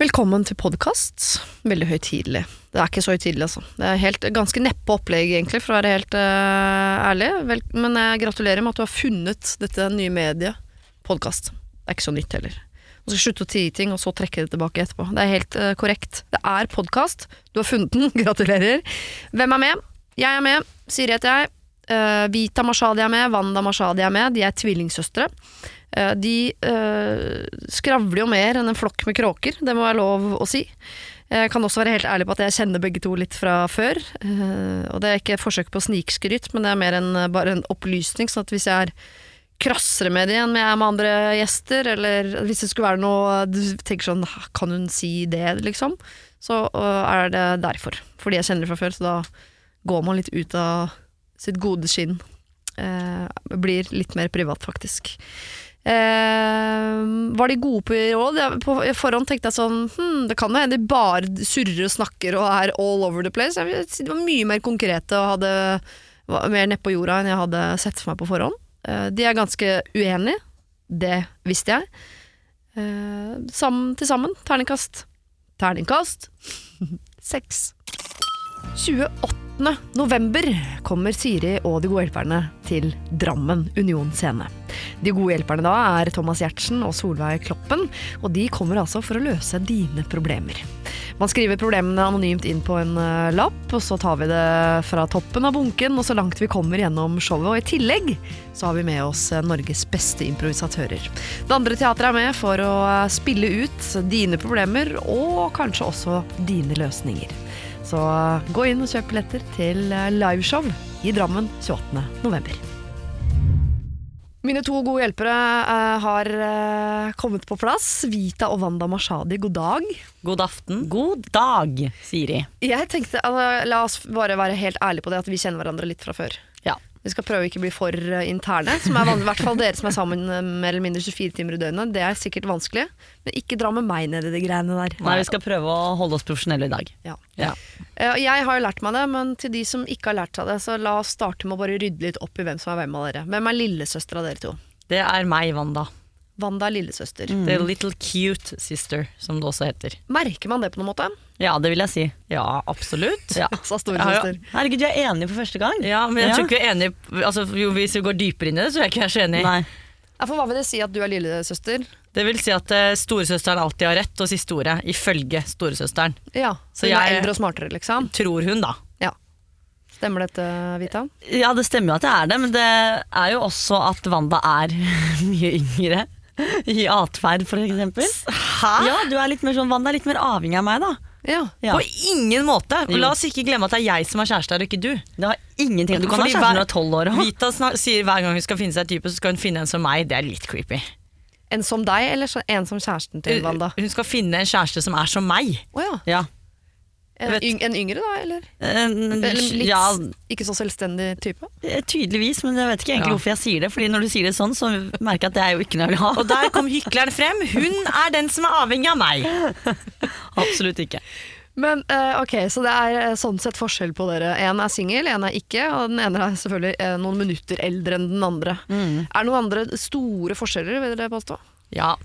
Velkommen til podkast. Veldig høytidelig. Det er ikke så høytidelig, altså. Det er helt, ganske neppe opplegg, egentlig, for å være helt uh, ærlig. Vel, men jeg gratulerer med at du har funnet dette nye mediet, podkast. Det er ikke så nytt heller. Du skal slutte å tie ting, og så trekke det tilbake etterpå. Det er helt uh, korrekt. Det er podkast. Du har funnet den. Gratulerer. Hvem er med? Jeg er med. Siri heter jeg. Uh, Vita Mashadi er med. Wanda Mashadi er med. De er tvillingsøstre. Eh, de eh, skravler jo mer enn en flokk med kråker, det må være lov å si. Jeg kan også være helt ærlig på at jeg kjenner begge to litt fra før. eh, og det er ikke et forsøk på snikskryt, men det er mer en, bare en opplysning. sånn at hvis jeg er krassere med det enn jeg er med andre gjester, eller hvis det skulle være noe du tenker sånn Kan hun si det, liksom? Så er det derfor. Fordi jeg kjenner det fra før, så da går man litt ut av sitt gode skinn. Eh, blir litt mer privat, faktisk. Eh, var de gode på råd? Jeg, på forhånd tenkte jeg sånn hm, Det kan jo hende de bare surrer og snakker og er all over the place. Jeg De var mye mer konkrete og hadde, var mer nedpå jorda enn jeg hadde sett for meg på forhånd. Eh, de er ganske uenige. Det visste jeg. Eh, sammen til sammen. Terningkast. Terningkast seks. 28. november kommer Siri og De gode hjelperne til Drammen Union scene. De gode hjelperne da er Thomas Giertsen og Solveig Kloppen, og de kommer altså for å løse dine problemer. Man skriver problemene anonymt inn på en uh, lapp, og så tar vi det fra toppen av bunken og så langt vi kommer gjennom showet. Og i tillegg så har vi med oss uh, Norges beste improvisatører. Det andre teatret er med for å uh, spille ut dine problemer, og kanskje også dine løsninger. Så gå inn og kjøp billetter til liveshow i Drammen 28. november. Mine to gode hjelpere uh, har uh, kommet på plass. Vita og Wanda Mashadi, god dag. God aften. God dag, Siri. Jeg tenkte, altså, La oss bare være helt ærlige på det at vi kjenner hverandre litt fra før. Vi skal prøve å ikke bli for eh, interne, som er vanlig, i hvert fall dere som er sammen eh, mer eller mindre 24 timer i døgnet. Det er sikkert vanskelig, men ikke dra med meg ned i de greiene der. Nei, vi skal prøve å holde oss profesjonelle i dag. Ja. Ja. Eh, Jeg har jo lært meg det, men til de som ikke har lært seg det, så la oss starte med å bare rydde litt opp i hvem som er hvem av dere. Hvem er lillesøster av dere to? Det er meg, Wanda. Wanda er lillesøster. The little cute sister, som det også heter. Merker man det på noen måte? Ja, det vil jeg si. Ja, absolutt. Ja. Sa Ja, ja. Herregud, vi er enig for første gang. Ja, men jeg Ja. tror ikke vi er enige altså, jo, Hvis vi går dypere inn i det, så er jeg ikke så enig. Nei. Ja, for hva vil det si at du er lillesøster? Det vil si at uh, storesøsteren alltid har rett og siste ordet, ifølge storesøsteren. Ja, Så hun er eldre og smartere, liksom? Tror hun, da. Stemmer dette, Vita? Ja, det stemmer jo at jeg er det, men det er jo også at Wanda er mye yngre. I atferd, for eksempel. Hæ? Ja, du er litt mer sånn Wanda er litt mer avhengig av meg, da. Ja. Ja. På ingen måte! Og Jo. la oss ikke glemme at det er jeg som er kjæreste her, og ikke du. Det har ingenting Du kan Fordi ha kjæreste når du er tolv år òg. Vita sier hver gang hun skal finne seg et type, så skal hun finne en som meg. Det er litt creepy. En som deg, eller en som kjæresten til Wanda? Hun skal finne en kjæreste som er som meg. Å ja. En, yng en yngre, da? Eller? en eller litt ja, ikke så selvstendig type? eh, tydeligvis, men jeg vet ikke egentlig Ja. hvorfor jeg sier det. Fordi når du sier det sånn, så merker jeg at det er jo ikke noe jeg vil ha. Og der kom hykleren frem. Hun er den som er avhengig av meg. Absolutt ikke. Men eh, ok, så det er eh, sånn sett forskjell på dere. En er singel, en er ikke, og den ene er selvfølgelig noen minutter eldre enn den andre. Mm. Er det noen andre store forskjeller, vil dere påstå? Ja.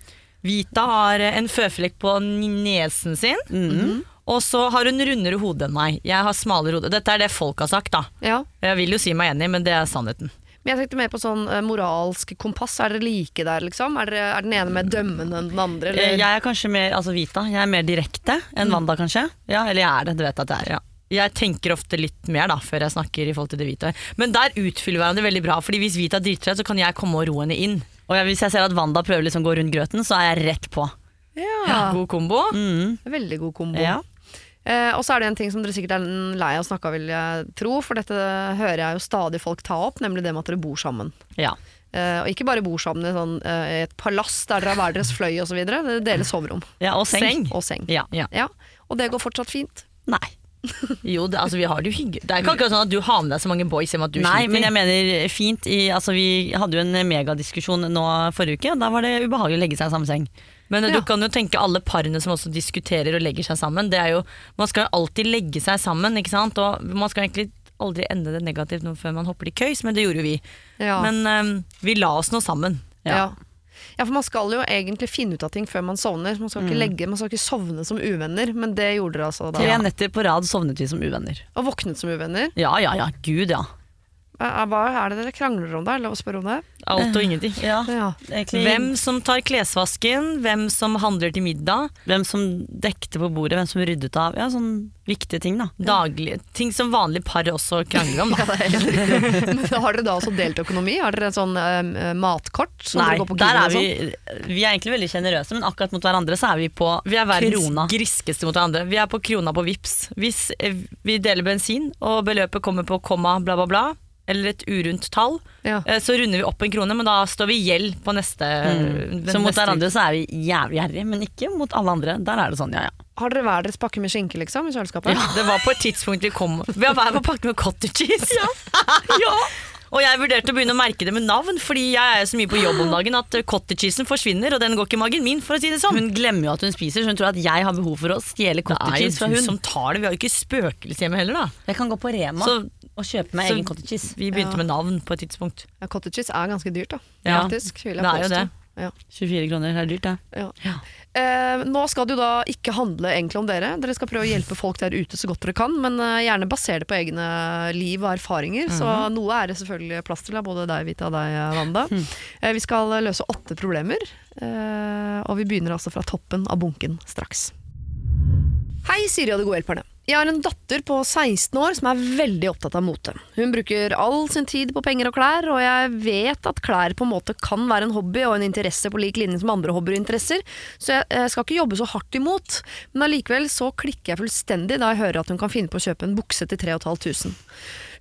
Vita har en føflekk på nesen sin. Mm. Og så har hun rundere hode enn meg. Jeg har smalere hode. Dette er det folk har sagt, da. Ja. Jeg vil jo si meg enig, men det er sannheten. Men jeg tenkte mer på sånn eh, moralsk kompass. Er dere like der, liksom? Er, dere, er den ene mer dømmende enn den andre? Eh, Eller? Jeg er kanskje mer altså Vita. Jeg er mer direkte enn Wanda, kanskje. Ja, Eller jeg er det, du vet at jeg er. Ja. Jeg tenker ofte litt mer da, før jeg snakker i forhold til det Vita. Men der utfyller hverandre veldig bra, Fordi hvis Vita driter seg, så kan jeg komme og ro henne inn. Og hvis jeg ser at Wanda prøver liksom å gå rundt grøten, så er jeg rett på. Ja. God kombo. Mm. Veldig god kombo. Ja. Eh, og så er det en ting som dere sikkert er lei av å snakke av, vil jeg tro, for dette hører jeg jo stadig folk ta opp, nemlig det med at dere bor sammen. Ja. Eh, og ikke bare bor sammen i, sånn, eh, et palass der dere har hver deres fløy osv., dere deler soverom ja, og seng. Seng. og seng. Ja. Ja. Og det går fortsatt fint. Nei. Jo, det, altså, vi har det jo hyggelig. Det er ikke akkurat sånn at du har med deg så mange boys hjem at du Nei, sliter. men jeg mener fint i, altså, Vi hadde jo en megadiskusjon nå forrige uke, og da var det ubehagelig å legge seg i samme seng. Men Ja. du kan jo tenke alle parene som også diskuterer og legger seg sammen. Det er jo, man skal jo alltid legge seg sammen, ikke sant? og man skal egentlig aldri ende det negativt nå før man hopper i køys, men det gjorde jo vi. Ja. Men um, vi la oss nå sammen. ja. Ja, for man skal jo egentlig finne ut av ting før man sovner. Man skal ikke, legge, man skal ikke sovne som uvenner, men det gjorde dere altså da. Tre netter på rad sovnet vi som uvenner. Og våknet som uvenner. Ja, ja, ja. Gud, ja. Hva er det dere krangler om da? Lov å spørre om det? Alt og ingenting. ja. Ja. Hvem som tar klesvasken, hvem som handler til middag. hvem som dekte på bordet, hvem som ryddet av. Ja, sånn viktige ting, da. Daglige ting som vanlige par også krangler om. Da. Men har dere da også delt økonomi? Har dere en sånn uh, matkort? som Nei, dere går på der er vi sånn? Vi er egentlig veldig sjenerøse, men akkurat mot hverandre så er vi på Vi er verdens krona. griskeste mot hverandre. Vi er på krona på vips. Hvis eh, vi deler bensin, og beløpet kommer på komma bla, bla, bla, eller et urundt tall, Ja. eh, så runder vi opp en krone, men da står vi i gjeld på neste Mm. Så mot neste hverandre så er vi jævlig gjerrige, men ikke mot alle andre. Der er det sånn, ja ja. Har dere hver deres pakke med skinke liksom, i kjøleskapet? Ja, det var på et tidspunkt vi kom Vi har hver på pakke med cottage cheese. Ja. Og jeg vurderte å begynne å merke det med navn, fordi jeg er så mye på jobb om dagen at cottage cheesen forsvinner, og den går ikke i magen min, for å si det sånn. Hun glemmer jo at hun spiser, så hun tror at jeg har behov for å stjele Det er cottage jo cheese fra du hun. som tar det. Vi har jo ikke spøkelse hjemme heller, da. Jeg kan gå på Rema Så, og kjøpe meg så egen cottage cheese. vi begynte Ja. med navn på et tidspunkt. Ja, cottage cheese er ganske dyrt, da. Ja, Faktisk, vil jeg det er jo påstå. det. Ja. 24 kroner, det er dyrt det. Ja. Ja. Eh, nå skal det jo da ikke handle egentlig om dere. Dere skal prøve å hjelpe folk der ute så godt dere kan, men eh, gjerne basere det på egne liv og erfaringer. Så noe er det selvfølgelig plass til av både deg, Vita, og deg, Wanda. Eh, vi skal løse åtte problemer, eh, og vi begynner altså fra toppen av bunken straks. Hei, Siri og de gode hjelperne. Jeg har en datter på 16 år som er veldig opptatt av mote. Hun bruker all sin tid på penger og klær, og jeg vet at klær på en måte kan være en hobby og en interesse på lik linje som andre hobbyer og interesser, så jeg, skal ikke jobbe så hardt imot. Men allikevel så klikker jeg fullstendig da jeg hører at hun kan finne på å kjøpe en bukse til 3500.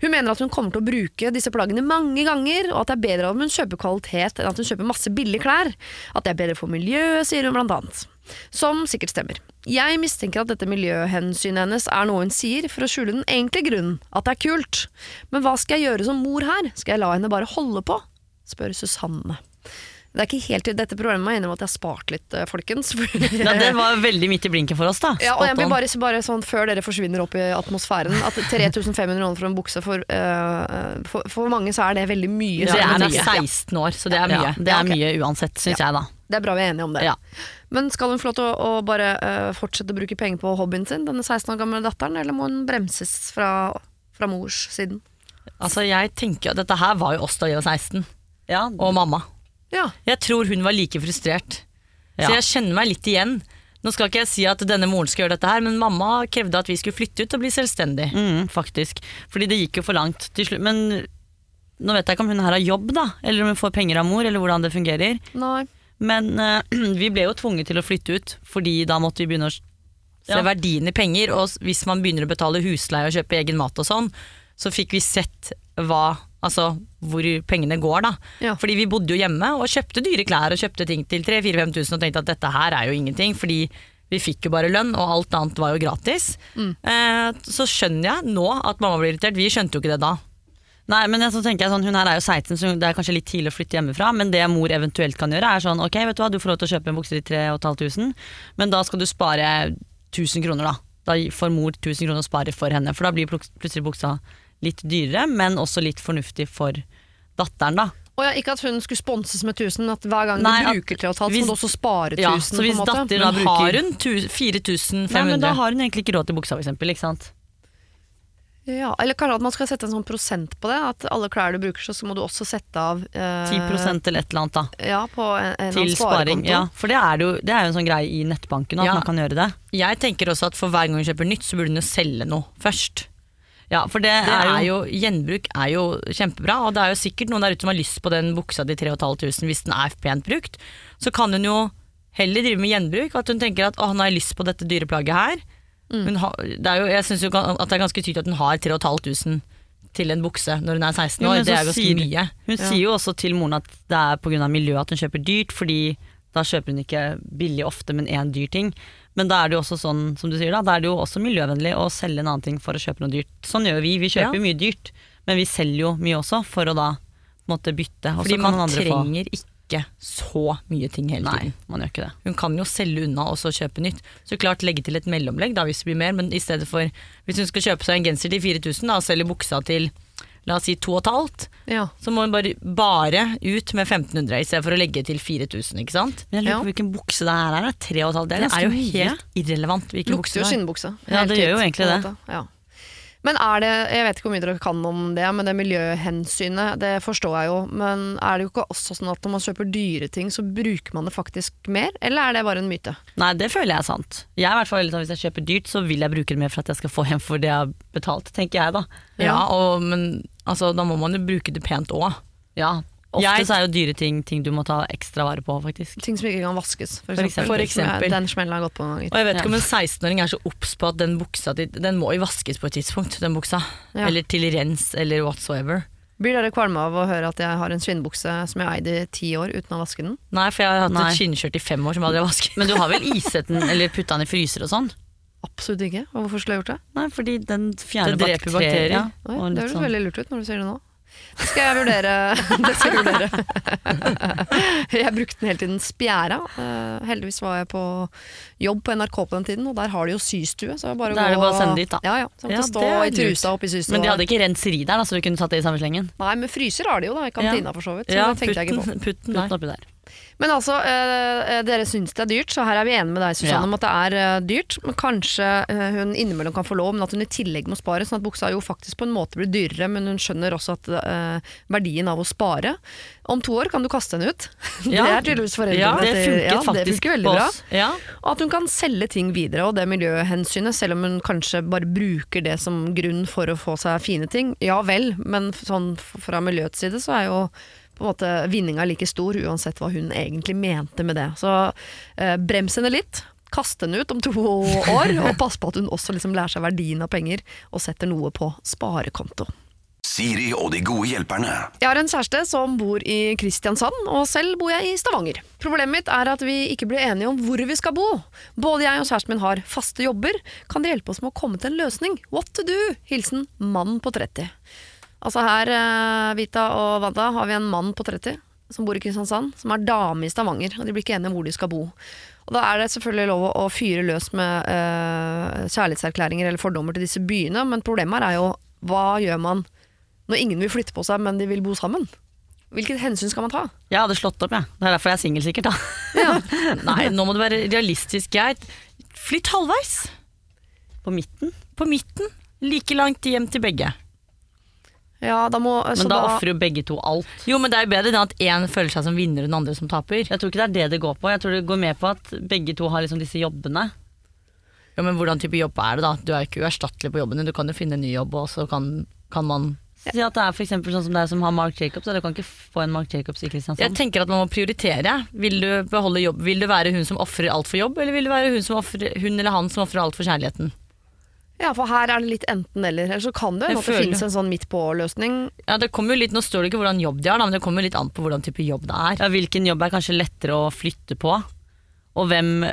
Hun mener at hun kommer til å bruke disse plaggene mange ganger, og at det er bedre om hun kjøper kvalitet enn at hun kjøper masse billige klær. At det er bedre for miljøet, sier hun blant annet. Som sikkert stemmer. Jeg mistenker at dette miljøhensynet hennes er noe hun sier for å skjule den egentlige grunnen, at det er kult. Men hva skal jeg gjøre som mor her, skal jeg la henne bare holde på? spør Susanne. Det er ikke helt dette problemet, er jeg innrømme at jeg har spart litt, eh, folkens. Ja, det var veldig midt i blinken for oss, da. Ja, og jeg blir bare, bare sånn Før dere forsvinner opp i atmosfæren At 3500 kroner for en bukse for, uh, for, for mange så er det veldig mye. Ja, det er men men det er 16 år, så det er mye. Ja, det er mye uansett, syns jeg, da. Det er bra vi er enige om det. Ja. Men skal hun få lov til å, å bare uh, fortsette å bruke penger på hobbyen sin, denne 16 år gamle datteren, eller må hun bremses fra, fra mors siden? Altså, jeg tenker Dette her var jo oss da vi var 16, Ja, og mamma. Ja. Jeg tror hun var like frustrert. Så jeg kjenner meg litt igjen. Nå skal ikke jeg si at denne moren skal gjøre dette her, men mamma krevde at vi skulle flytte ut og bli selvstendig. mm, faktisk. Fordi det gikk jo for langt til slutt. Men nå vet jeg ikke om hun her har jobb, da, eller om hun får penger av mor, eller hvordan det fungerer. Nei. Men uh, vi ble jo tvunget til å flytte ut, fordi da måtte vi begynne å Se Ja. verdien i penger, og hvis man begynner å betale husleie og kjøpe egen mat og sånn, så fikk vi sett hva, altså, hvor pengene går, da. Ja. Fordi vi bodde jo hjemme og kjøpte dyre klær og kjøpte ting til 3000-5000 og tenkte at dette her er jo ingenting, fordi vi fikk jo bare lønn, og alt annet var jo gratis. Eh, så skjønner jeg nå at mamma blir irritert. Vi skjønte jo ikke det da. Nei, men så tenker jeg sånn, Hun her er jo 16, så det er kanskje litt tidlig å flytte hjemmefra. Men det mor eventuelt kan gjøre, er sånn Ok, vet du hva, du får lov til å kjøpe en bukse til 3500, men da skal du spare 1000 kroner, da. Da får mor 1000 kroner å spare for henne, for da blir plutselig buksa litt dyrere, men også litt fornuftig for datteren, da. Og ja, ikke at hun skulle sponses med 1000, men at hver gang Nei, du bruker 3,5, så må du også spare 1000. Ja, så hvis datteren datter da bruker har hun 4500? Nei, men da har hun egentlig ikke råd til buksa, for eksempel. Ikke sant? Ja, eller kanskje at man skal sette en sånn prosent på det. At alle klær du bruker, så må du også sette av eh, 10 eller et eller annet, da. Ja, på en, en Til sparing. Ja, for det er, jo, det er jo en sånn greie i nettbanken at Ja. man kan gjøre det. Jeg tenker også at for hver gang hun kjøper nytt, så burde hun jo selge noe først. Ja, for det, Det er er jo, jo, Gjenbruk er jo kjempebra, og det er jo sikkert noen der ute som har lyst på den buksa til 3500 hvis den er pent brukt. Så kan hun jo heller drive med gjenbruk, at hun tenker at å, nå har jeg lyst på dette dyreplagget her. Hun har, det er jo, jeg syns jo at det er ganske tydelig at hun har 3500 til en bukse når hun er 16 år. Jo, det er ganske sier- mye. Hun sier jo også til moren at det er pga. miljøet at hun kjøper dyrt, fordi da kjøper hun ikke billig ofte, men én dyr ting. Men da er det jo også sånn, som du sier da, da er det jo også miljøvennlig å selge en annen ting for å kjøpe noe dyrt. Sånn gjør vi, vi kjøper Ja. mye dyrt, men vi selger jo mye også for å da måtte bytte. Fordi man trenger få ikke så mye ting hele Nei, tiden. man gjør ikke det. Hun kan jo selge unna og så kjøpe nytt. Så klart legge til et mellomlegg da hvis det blir mer, men i stedet for Hvis hun skal kjøpe seg en genser til 4000 da, og selge buksa til la oss si to og et halvt, Ja. så må hun bare, bare ut med 1500 i stedet for å legge til 4000, ikke sant? Men jeg lurer Ja. på hvilken bukse det her er. det er Tre og et halvt, det er Det er jo mye. helt irrelevant hvilken bukse Lukter jo er. skinnbukse. Ja, det gjør jo egentlig det. Ja. Men er det, jeg vet ikke hvor mye dere kan om det, men det miljøhensynet, det forstår jeg jo. Men er det jo ikke også sånn at når man kjøper dyre ting, så bruker man det faktisk mer? Eller er det bare en myte? Nei, det føler jeg er sant. Jeg er i hvert fall sånn, Hvis jeg kjøper dyrt, så vil jeg bruke det mer for at jeg skal få hjem for det jeg har betalt, tenker jeg da. Ja, og, men altså, da må man jo bruke det pent òg. Ja, Ofte Jeg- så er jo dyre ting ting du må ta ekstra vare på, faktisk. Ting som ikke kan vaskes, for For eksempel. For eksempel. Den smellen har gått på noen ganger. Og jeg vet Ja. ikke om en 16-åring er så obs på at den buksa den må jo vaskes på et tidspunkt, den buksa. Ja. Eller til rens, eller whatsoever. Blir dere kvalme av å høre at jeg har en skinnbukse som jeg eide i ti år uten å vaske den? Nei, for jeg har hatt Nei. et skinnskjørt i fem år som jeg aldri har vasket. Men du har vel iset den, eller putta den i fryser og sånn? Absolutt ikke. Og hvorfor skulle jeg gjort det? Nei, fordi den fjerner det dreper bakterier. Ja, Oi, og det høres sånn. veldig lurt ut når du sier det nå. Det skal jeg vurdere. det skal jeg vurdere. jeg brukte den hele tiden spjæra. Eh, heldigvis var jeg på jobb på NRK på den tiden, og der har de jo systue. Så bare, Da er det bare å sende dit, da. Ja, ja. Så jeg Ja, stå i trusa oppi i systua. Men de hadde ikke renseri der, da, så du kunne satt det i samme slengen? Nei, men fryser har de jo da, i kantina for så vidt. Så Ja, det tenkte jeg ikke på. putten, putten oppi der. Men altså, eh, dere syns det er dyrt, så her er vi enige med deg, Susanne, Ja. om at det er eh, dyrt. Men kanskje eh, hun innimellom kan få lov, men at hun i tillegg må spare. Sånn at buksa jo faktisk på en måte blir dyrere, men hun skjønner også at eh, verdien av å spare Om to år kan du kaste henne ut. Ja. Det er tydeligvis foreldrene Ja, Det til- funket ja, faktisk det funker veldig på bra. oss. Ja. Og at hun kan selge ting videre, og det miljøhensynet, selv om hun kanskje bare bruker det som grunn for å få seg fine ting. Ja vel, men sånn f- fra miljøets side så er jo på en måte vinninga like stor, uansett hva hun egentlig mente med det. Så eh, brems henne litt. Kast henne ut om to år, og pass på at hun også liksom lærer seg verdien av penger, og setter noe på sparekonto. Siri og de gode hjelperne. Jeg har en kjæreste som bor i Kristiansand, og selv bor jeg i Stavanger. Problemet mitt er at vi ikke blir enige om hvor vi skal bo. Både jeg og kjæresten min har faste jobber. Kan dere hjelpe oss med å komme til en løsning? What to do? Hilsen mannen på 30. Altså her, eh, Vita og Wanda, har vi en mann på 30 som bor i Kristiansand, som er dame i Stavanger, og de blir ikke enige om hvor de skal bo. Og Da er det selvfølgelig lov å, fyre løs med eh, kjærlighetserklæringer eller fordommer til disse byene, men problemet er jo hva gjør man når ingen vil flytte på seg, men de vil bo sammen? Hvilket hensyn skal man ta? Jeg hadde slått opp, jeg. Det er derfor jeg er singel, sikkert. da. Nei, nå må du være realistisk, Geir. Flytt halvveis. På midten. På midten. Like langt hjem til begge. Ja, da må Men da da, ofrer jo begge to alt. Jo, men det er jo bedre at én føler seg som vinner og den andre som taper. Jeg tror ikke det er det det går på. Jeg tror det går med på at begge to har liksom disse jobbene. Ja, men Hvordan type jobb er det, da? Du er jo ikke uerstattelig på jobben din. Du kan jo finne en ny jobb, og så kan, kan man Si at det er for sånn som det er som har Mark Jacobs, og du kan ikke få en Mark Jacobs i Jeg tenker at man må prioritere. Vil du beholde jobb? Vil du være hun som ofrer alt for jobb, eller vil du være hun, som offrer- hun eller han som ofrer alt for kjærligheten? Ja, for her er det litt enten-eller. Eller så kan det at det føler- finnes en sånn midt på-løsning. Ja, det kommer jo litt, Nå står det ikke hvordan jobb de har, da, men det kommer jo litt an på hvordan type jobb det er. Ja, hvilken jobb er kanskje lettere å flytte på? Og hvem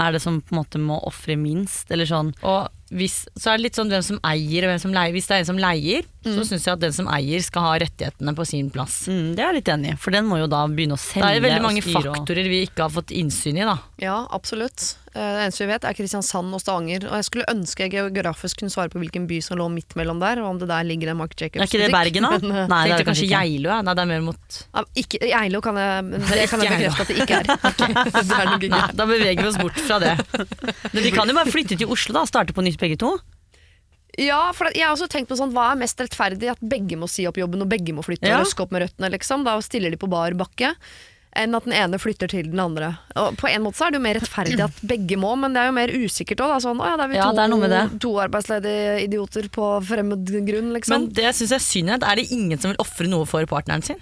er det som på en måte må ofre minst? Eller sånn Og hvis, så er det litt sånn hvem som eier og hvem som leier. Hvis det er en som leier, så syns jeg at den som eier skal ha rettighetene på sin plass. mm, Det er jeg litt enig i, for den må jo da begynne å selge. Det er veldig mange og- faktorer vi ikke har fått innsyn i, da. Ja, absolutt. Eh, Det eneste vi vet er Kristiansand og Stavanger. Og jeg skulle ønske jeg geografisk kunne svare på hvilken by som lå midt mellom der, og om det der ligger en Mark Jacobs Er ikke det. Bergen, da? Men, eh, Nei, det er kanskje ikke. Geilo, ja. Nei, det er mer mot ja, ikke, Geilo kan jeg Det kan jeg bekrefte at det ikke er. det er. Nei, da beveger vi oss bort fra det. Men vi kan jo bare flytte til Oslo da, starte på nytt begge to. Ja, for jeg har også tenkt på sånn, hva er mest rettferdig? At begge må si opp jobben og begge må flytte Ja. og røske opp med røttene, liksom. Da stiller de på bar bakke. Enn at den ene flytter til den andre. Og på en måte så er det jo mer rettferdig at begge må, men det er jo mer usikkert òg. Sånn, ja, da er vi Ja, det er to, to arbeidsledige idioter på fremmed grunn, liksom. Men det syns jeg er synd. Er det ingen som vil ofre noe for partneren sin?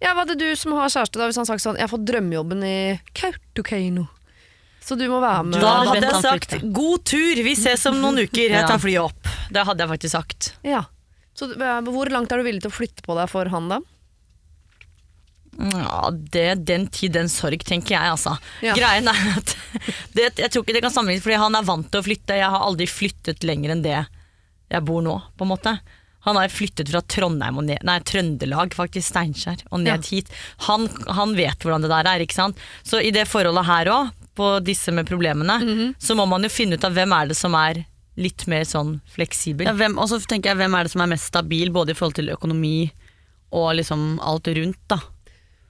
ja, hva hadde du som har kjæreste, da, hvis han sagt sånn Jeg har fått drømmejobben i Kautokeino. Så du må være med. Da hadde jeg sagt 'god tur, vi ses om noen uker', jeg tar flyet opp. Det hadde jeg faktisk sagt. Ja. Så eh, hvor langt er du villig til å flytte på deg for han, da? Ja, det den tid, den sorg, tenker jeg, altså. Ja. Greien er at det, Jeg tror ikke det kan sammenlignes, fordi han er vant til å flytte. Jeg har aldri flyttet lenger enn det jeg bor nå, på en måte. Han har flyttet fra Trondheim og ned, nei, Trøndelag, faktisk, Steinkjer, og ned Ja. hit. Han, han vet hvordan det der er, ikke sant. Så i det forholdet her òg, på disse med problemene, Mhm. så må man jo finne ut av hvem er det som er litt mer sånn fleksibel. Ja, hvem, og så tenker jeg, hvem er det som er mest stabil, både i forhold til økonomi og liksom alt rundt, da.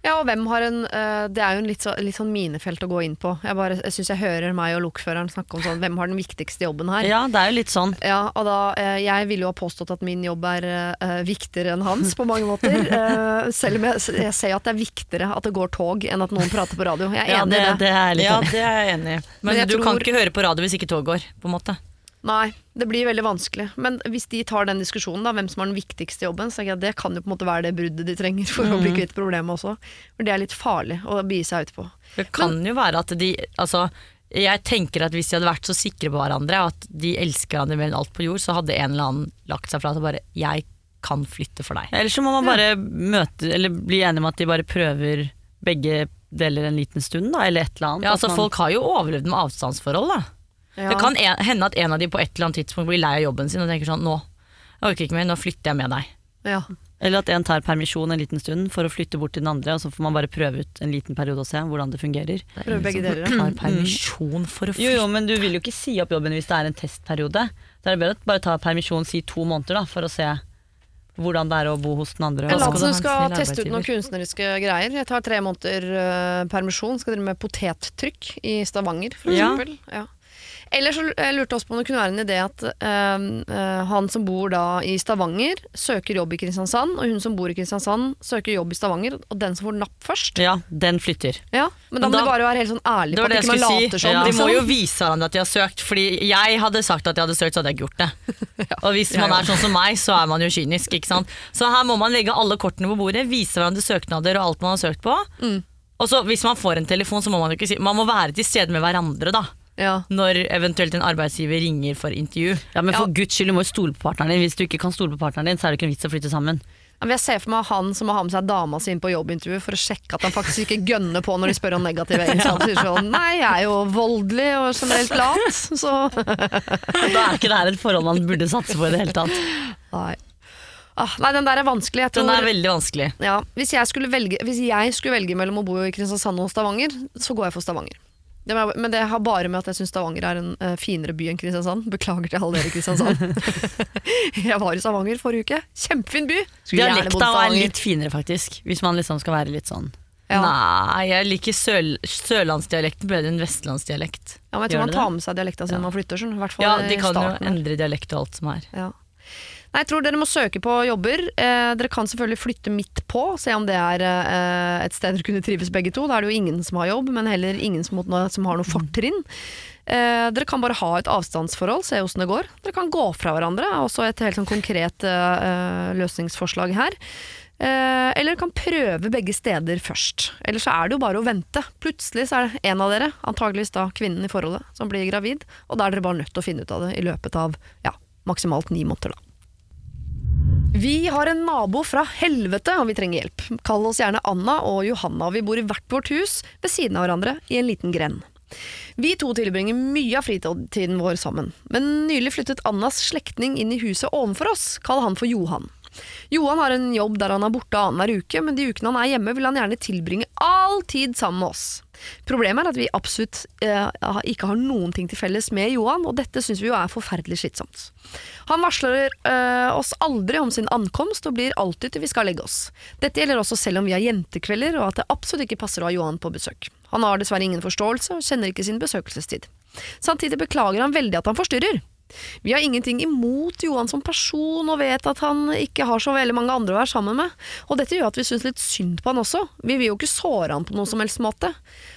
Ja, og hvem har en uh, Det er jo en litt, så, litt sånn minefelt å gå inn på. Jeg, bare, jeg syns jeg hører meg og lokføreren snakke om sånn Hvem har den viktigste jobben her? Ja, det er jo litt sånn. Ja, og da, uh, Jeg ville jo ha påstått at min jobb er uh, viktigere enn hans på mange måter. Eh, selv om jeg, jeg ser at det er viktigere at det går tog enn at noen prater på radio. Jeg er Ja, enig i det. det er litt Ja, det er jeg enig i. Men, Men jeg du kan ikke høre på radio hvis ikke tog går, på en måte. Nei, det blir veldig vanskelig. Men hvis de tar den diskusjonen, da, hvem som har den viktigste jobben, så jeg det kan jo på en måte være det bruddet de trenger for å bli kvitt problemet også. For det er litt farlig å by seg ut på. Det kan jo være at de Altså, jeg tenker at hvis de hadde vært så sikre på hverandre at de elsker hverandre mer enn alt på jord, så hadde en eller annen lagt seg fra at bare 'jeg kan flytte for deg'. Eller så må man bare møte, eller bli enige om at de bare prøver begge deler en liten stund, da, eller et eller annet. Ja, altså man- Folk har jo overlevd med avstandsforhold. da Ja. Det kan en, hende at en av de på et eller annet tidspunkt blir lei av jobben sin og tenker sånn 'nå jeg orker ikke mer, nå flytter jeg med deg'. Ja. Eller at en tar permisjon en liten stund for å flytte bort til den andre, og så får man bare prøve ut en liten periode og se hvordan det fungerer. Prøve begge deler. Tar permisjon for å Jo, jo, men du vil jo ikke si opp jobben hvis det er en testperiode. Da er det bedre å bare ta permisjon, si to måneder, da, for å se hvordan det er å bo hos den andre. Jeg skal later du som du skal teste ut noen kunstneriske greier. Jeg tar tre måneder uh, permisjon, skal drive med potettrykk i Stavanger, for Ja. Ja. Eller så jeg lurte også på om det kunne være en idé at øh, han som bor da i Stavanger, søker jobb i Kristiansand, og hun som bor i Kristiansand, søker jobb i Stavanger, og den som får napp først. Ja, den flytter. Ja, Men da må da- de bare være helt sånn ærlige på at jeg ikke man skulle later si. som. De må liksom. jo vise hverandre at de har søkt, Fordi jeg hadde sagt at jeg hadde søkt, så hadde jeg gjort det. Og hvis man Ja, ja. er sånn som meg, så er man jo kynisk. ikke sant? Så her må man legge alle kortene på bordet, vise hverandre søknader og alt man har søkt på. Mm. Og så hvis man får en telefon, så må man jo ikke si Man må være til stede med hverandre, da. Ja. Når eventuelt en arbeidsgiver ringer for intervju. Ja, Men for Ja. guds skyld, du må jo stole på partneren din. Hvis du ikke kan stole på partneren din, så er det ikke en vits å flytte sammen. Ja, men Jeg ser for meg han som må ha med seg dama si inn på jobbintervju for å sjekke at han faktisk ikke gønner på når de spør om negative egenskaper. Sier sånn Nei, jeg er jo voldelig og generelt lat, så Da er ikke det her et forhold man burde satse på i det hele tatt. Nei. Ah, nei, den der er vanskelig. Jeg Den er veldig vanskelig. ja, hvis, jeg velge, hvis jeg skulle velge mellom å bo i Kristiansand og Stavanger, så går jeg for Stavanger. Det må, men det har bare med at jeg syns Stavanger er en uh, finere by enn Kristiansand. Beklager til alle dere i Kristiansand. jeg var i Stavanger forrige uke. Kjempefin by! Dialekta er litt finere, faktisk. Hvis man liksom skal være litt sånn. Ja. Nei, jeg liker søl sørlandsdialekten bedre enn vestlandsdialekt. Ja, men jeg tror man tar med seg dialekta si når man flytter. Sånn, Ja, de kan starten jo endre dialekt og alt som er. Ja. Nei, jeg tror dere må søke på jobber. Eh, dere kan selvfølgelig flytte midt på, se om det er eh, et sted dere kunne trives begge to. Da er det jo ingen som har jobb, men heller ingen som, som har noe fortrinn. Eh, dere kan bare ha et avstandsforhold, se åssen det går. Dere kan gå fra hverandre, er også et helt sånn konkret eh, eh, løsningsforslag her. Eh, eller kan prøve begge steder først. Eller så er det jo bare å vente. Plutselig så er det en av dere, antageligvis da kvinnen i forholdet, som blir gravid, og da er dere bare nødt til å finne ut av det i løpet av ja, maksimalt ni måneder, da. Vi har en nabo fra helvete, og vi trenger hjelp. Kall oss gjerne Anna og Johanna. og Vi bor i hvert vårt hus ved siden av hverandre i en liten grend. Vi to tilbringer mye av fritiden vår sammen, men nylig flyttet Annas slektning inn i huset ovenfor oss, kall han for Johan. Johan har en jobb der han er borte annenhver uke, men de ukene han er hjemme vil han gjerne tilbringe all tid sammen med oss. Problemet er at vi absolutt eh, ikke har noen ting til felles med Johan, og dette syns vi jo er forferdelig slitsomt. Han varsler eh, oss aldri om sin ankomst og blir alltid til vi skal legge oss. Dette gjelder også selv om vi har jentekvelder og at det absolutt ikke passer å ha Johan på besøk. Han har dessverre ingen forståelse og kjenner ikke sin besøkelsestid. Samtidig beklager han veldig at han forstyrrer. Vi har ingenting imot Johan som person og vet at han ikke har så veldig mange andre å være sammen med. Og dette gjør at vi syns litt synd på han også. Vi vil jo ikke såre han på noen som helst måte.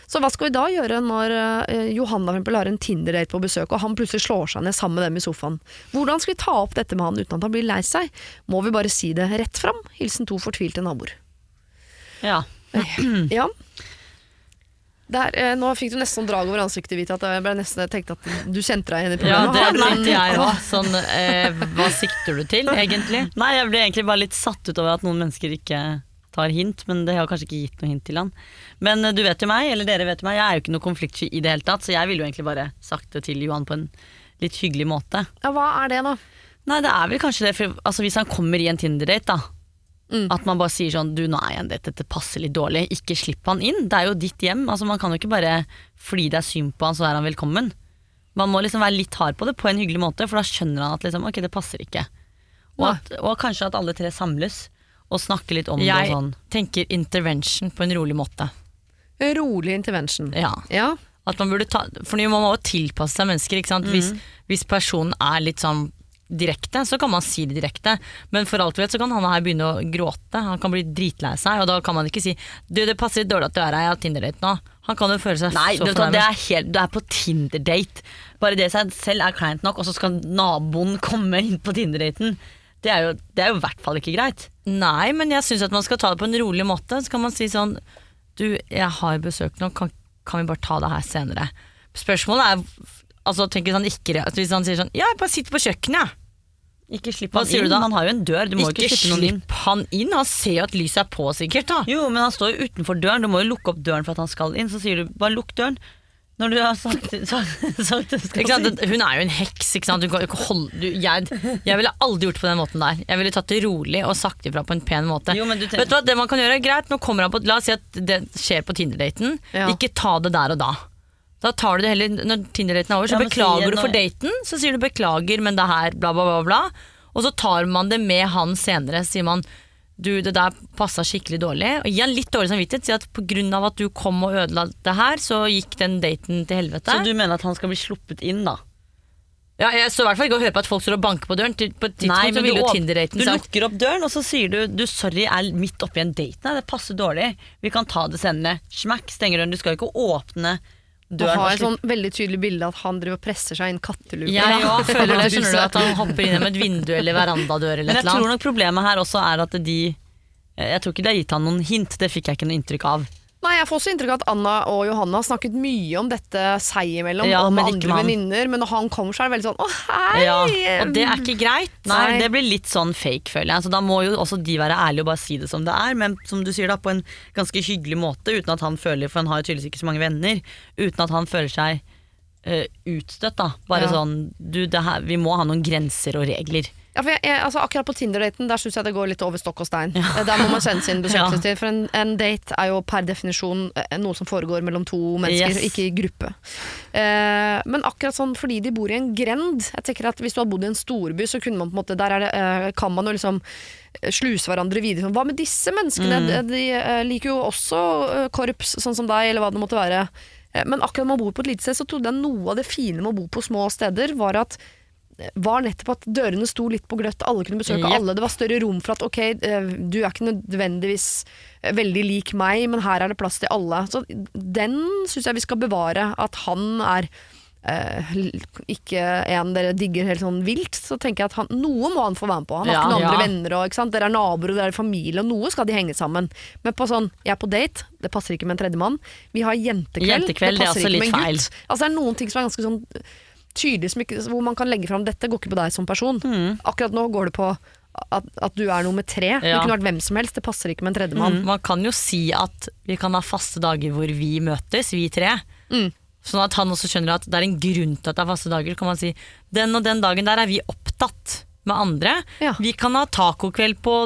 Så hva skal vi da gjøre når eh, Johanna for eksempel har en Tinder-date på besøk, og han plutselig slår seg ned sammen med dem i sofaen? Hvordan skal vi ta opp dette med han uten at han blir lei seg? Må vi bare si det rett fram? Hilsen to fortvilte naboer. Ja. Ja. Der, eh, nå fikk du nesten sånn drag over ansiktet, Vita, at jeg nesten jeg tenkte at du kjente deg igjen i Ja, det tenkte jeg òg. Sånn, eh, hva sikter du til, egentlig? Nei, jeg ble egentlig bare litt satt ut over at noen mennesker ikke tar hint, men det har kanskje ikke gitt noe hint til han. Men eh, du vet jo meg, eller dere vet jo meg, jeg er jo ikke noe konfliktsky i det hele tatt, så jeg ville jo egentlig bare sagt det til Johan på en litt hyggelig måte. Ja, hva er det, da? Nei, det er vel kanskje det, for altså, hvis han kommer i en Tinder-date, da. Mm. At man bare sier sånn Du, nå er jeg en date, dette passer litt dårlig. Ikke slipp han inn. Det er jo ditt hjem. Altså, man kan jo ikke bare fordi det er synd på han, så er han velkommen. Man må liksom være litt hard på det på en hyggelig måte, for da skjønner han at liksom, ok, det passer ikke. Og, at, og kanskje at alle tre samles og snakker litt om det Jeg sånn. tenker intervention på en rolig måte. Rolig intervention. Ja. Ja. At man burde ta, for man må jo tilpasse seg mennesker. Ikke sant? Hvis, hvis personen er litt sånn direkte, så kan man si det direkte. Men for alt vi vet så kan han her begynne å gråte. Han kan bli dritlei seg, og da kan man ikke si Du, det passer litt dårlig at du er her, jeg har Tinder-date nå. Han kan jo føle seg Nei, så fornærmet. Nei, du er på Tinder-date. Bare det seg selv er kleint nok, og så skal naboen komme inn på Tinder-daten. Det er jo det er jo i hvert fall ikke greit. Nei, men jeg syns at man skal ta det på en rolig måte. Så kan man si sånn Du, jeg har besøk nå, kan, kan vi bare ta det her senere? Spørsmålet er Altså, tenk hvis han ikke altså, Hvis han sier sånn Ja, jeg bare sitter på kjøkkenet, jeg. Ikke slipp Hva han sier inn, du da? han har jo en dør. Du må Ikke ikke, slippe noen inn. han inn. Han ser jo at lyset er på, sikkert. da Jo, men han står jo utenfor døren. Du må jo lukke opp døren for at han skal inn. Så sier du bare lukk døren. Når du har sagt, sagt, sagt det skal sant? Hun er jo en heks. Ikke sant? Du kan ikke holde, du, jeg, jeg ville aldri gjort det på den måten der. Jeg ville tatt det rolig og sagt ifra på en pen måte. Jo, men du tenker- Vet du hva, det man kan gjøre, greit, nå kommer han på La oss si at det skjer på Tinder-daten. Ja. Ikke ta det der og da. Da tar du det heller Når Tinder-daten er over, så Ja, beklager du for daten. Så sier du 'beklager, men det her', bla, bla, bla. bla. Og så tar man det med han senere. Sier man du, det der passa skikkelig dårlig. Og gi han litt dårlig samvittighet. Si at pga. at du kom og ødela det her, så gikk den daten til helvete. Så du mener at han skal bli sluppet inn, da? Ja, jeg står i hvert fall ikke og hører på at folk står og banker på døren. På et Nei, men du, du lukker opp døren, og så sier du du, 'sorry, jeg er midt oppi en date'. Nei, det passer dårlig. Vi kan ta det senere. Smack, stenger døren. Du skal jo ikke åpne døren. ha og et sånn veldig tydelig bilde av at han driver og presser seg inn katteluka. Jeg Ja, føler det, skjønner du, at han hopper inn gjennom et vindu eller verandadør eller Men jeg tror nok problemet her også er at de Jeg tror ikke de har gitt han noen hint, det fikk jeg ikke noe inntrykk av. Nei, Jeg får også inntrykk av at Anna og Johanna har snakket mye om dette seg imellom, Ja, og med andre venninner, men når han kommer, så er det veldig sånn 'Å, hei!' Ja, Og det er ikke greit. Nei, Nei. Det blir litt sånn fake, føler jeg. Så Da må jo også de være ærlige og bare si det som det er, men som du sier da, på en ganske hyggelig måte, uten at han føler For han har jo tydeligvis ikke så mange venner. Uten at han føler seg uh, utstøtt, da. Bare Ja. sånn du, det her, Vi må ha noen grenser og regler. Ja, for jeg, jeg, altså Akkurat på Tinder-daten Der syns jeg det går litt over stokk og stein. Ja. Der må man sende sin besøkelsestid. For en, en date er jo per definisjon eh, noe som foregår mellom to mennesker, Yes. ikke i gruppe. Eh, men akkurat sånn fordi de bor i en grend Jeg tenker at Hvis du hadde bodd i en storby, så kunne man på en måte Der er det, eh, kan man jo liksom eh, sluse hverandre videre. Hva med disse menneskene? De, de eh, liker jo også eh, korps, sånn som deg, eller hva det måtte være. Eh, Men akkurat når man bor på et lite sted, så trodde jeg noe av det fine med å bo på små steder, var at var nettopp at dørene sto litt på gløtt, alle kunne besøke yep. alle. Det var større rom for at ok, eh, du er ikke nødvendigvis eh, veldig lik meg, men her er det plass til alle. Så den syns jeg vi skal bevare. At han er eh, ikke en dere digger helt sånn vilt, så tenker jeg at han, noe må han få være med på. Han har Ja, ikke noen andre ja. venner, og, dere er naboer og dere er familie, og noe skal de henge sammen. Men på sånn, jeg er på date, det passer ikke med en tredjemann. Vi har jentekveld, Jentekveld, det er passer det ikke med en en feil. gutt. Altså det er noen ting som er ganske sånn tydelig, som ikke, hvor man kan legge fram dette går ikke på deg som person. Akkurat nå går det på at, at du er nummer tre. Det kunne vært hvem som helst, det passer ikke med en tredjemann. Man kan jo si at vi kan ha faste dager hvor vi møtes, vi tre. Mm. Sånn at han også skjønner at det er en grunn til at det er faste dager. Kan man si den og den dagen der er vi opptatt med andre. Ja. Vi kan ha tacokveld på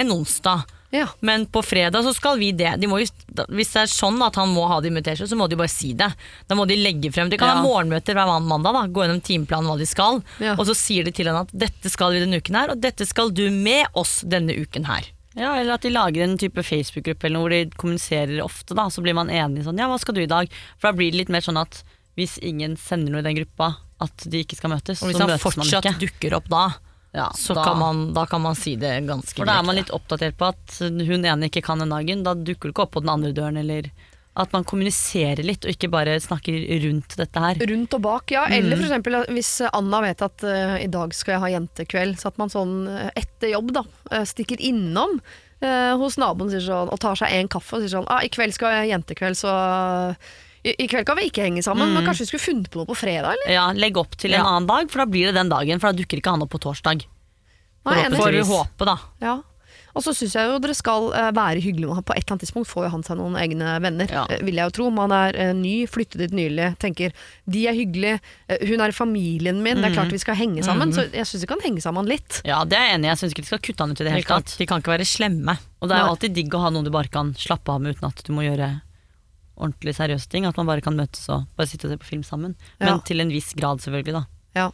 en onsdag. Ja. Men på fredag så skal vi det. De må jo, hvis det er sånn at han må ha det invitert, så må de bare si det. Da må de legge frem De kan ha morgenmøter hver mandag, da, gå gjennom timeplanen hva de skal. Ja. Og så sier de til henne at dette skal vi denne uken her, og dette skal du med oss denne uken her. Ja, Eller at de lager en type Facebook-gruppe hvor de kommuniserer ofte. da Så blir man enig sånn Ja, hva skal du i dag? For da blir det litt mer sånn at hvis ingen sender noe i den gruppa, at de ikke skal møtes, Og hvis så han møtes man fortsatt dukker opp da, Ja, så da- kan man, da kan man si det ganske For da er man litt oppdatert på at hun ene ikke kan den dagen. Da dukker du ikke opp på den andre døren, eller at man kommuniserer litt, og ikke bare snakker rundt dette her. Rundt og bak, ja. Eller for eksempel hvis Anna vet at uh, i dag skal jeg ha jentekveld, så at man sånn eh, etter jobb da, eh, stikker innom uh, hos naboen sier sånn, og tar seg en kaffe og sier sånn ah, 'I kveld skal jeg ha jentekveld, så i, I kveld kan vi ikke henge sammen, men kanskje vi skulle funnet på noe på fredag, eller?' Ja, Legg opp til en Ja. annen dag, for da blir det den dagen. For da dukker ikke han opp på torsdag. Får vi håpe, da. Ja. Og så syns jeg jo dere skal eh, være hyggelige med han. På et eller annet tidspunkt får jo han seg noen egne venner, Ja. eh, vil jeg jo tro. Man er eh, ny, flyttet dit nylig, tenker de er hyggelige, hun er i familien min, det er klart vi skal henge sammen. Så jeg syns vi kan henge sammen litt. Ja, det er jeg enig i. Jeg syns ikke de skal kutte han ut i det hele tatt. de kan ikke være slemme. Og det er jo alltid digg å ha noen du bare kan slappe av med uten at du må gjøre ordentlig seriøse ting. At man bare kan møtes og bare sitte og se på film sammen. Men Ja. til en viss grad, selvfølgelig, da. Ja.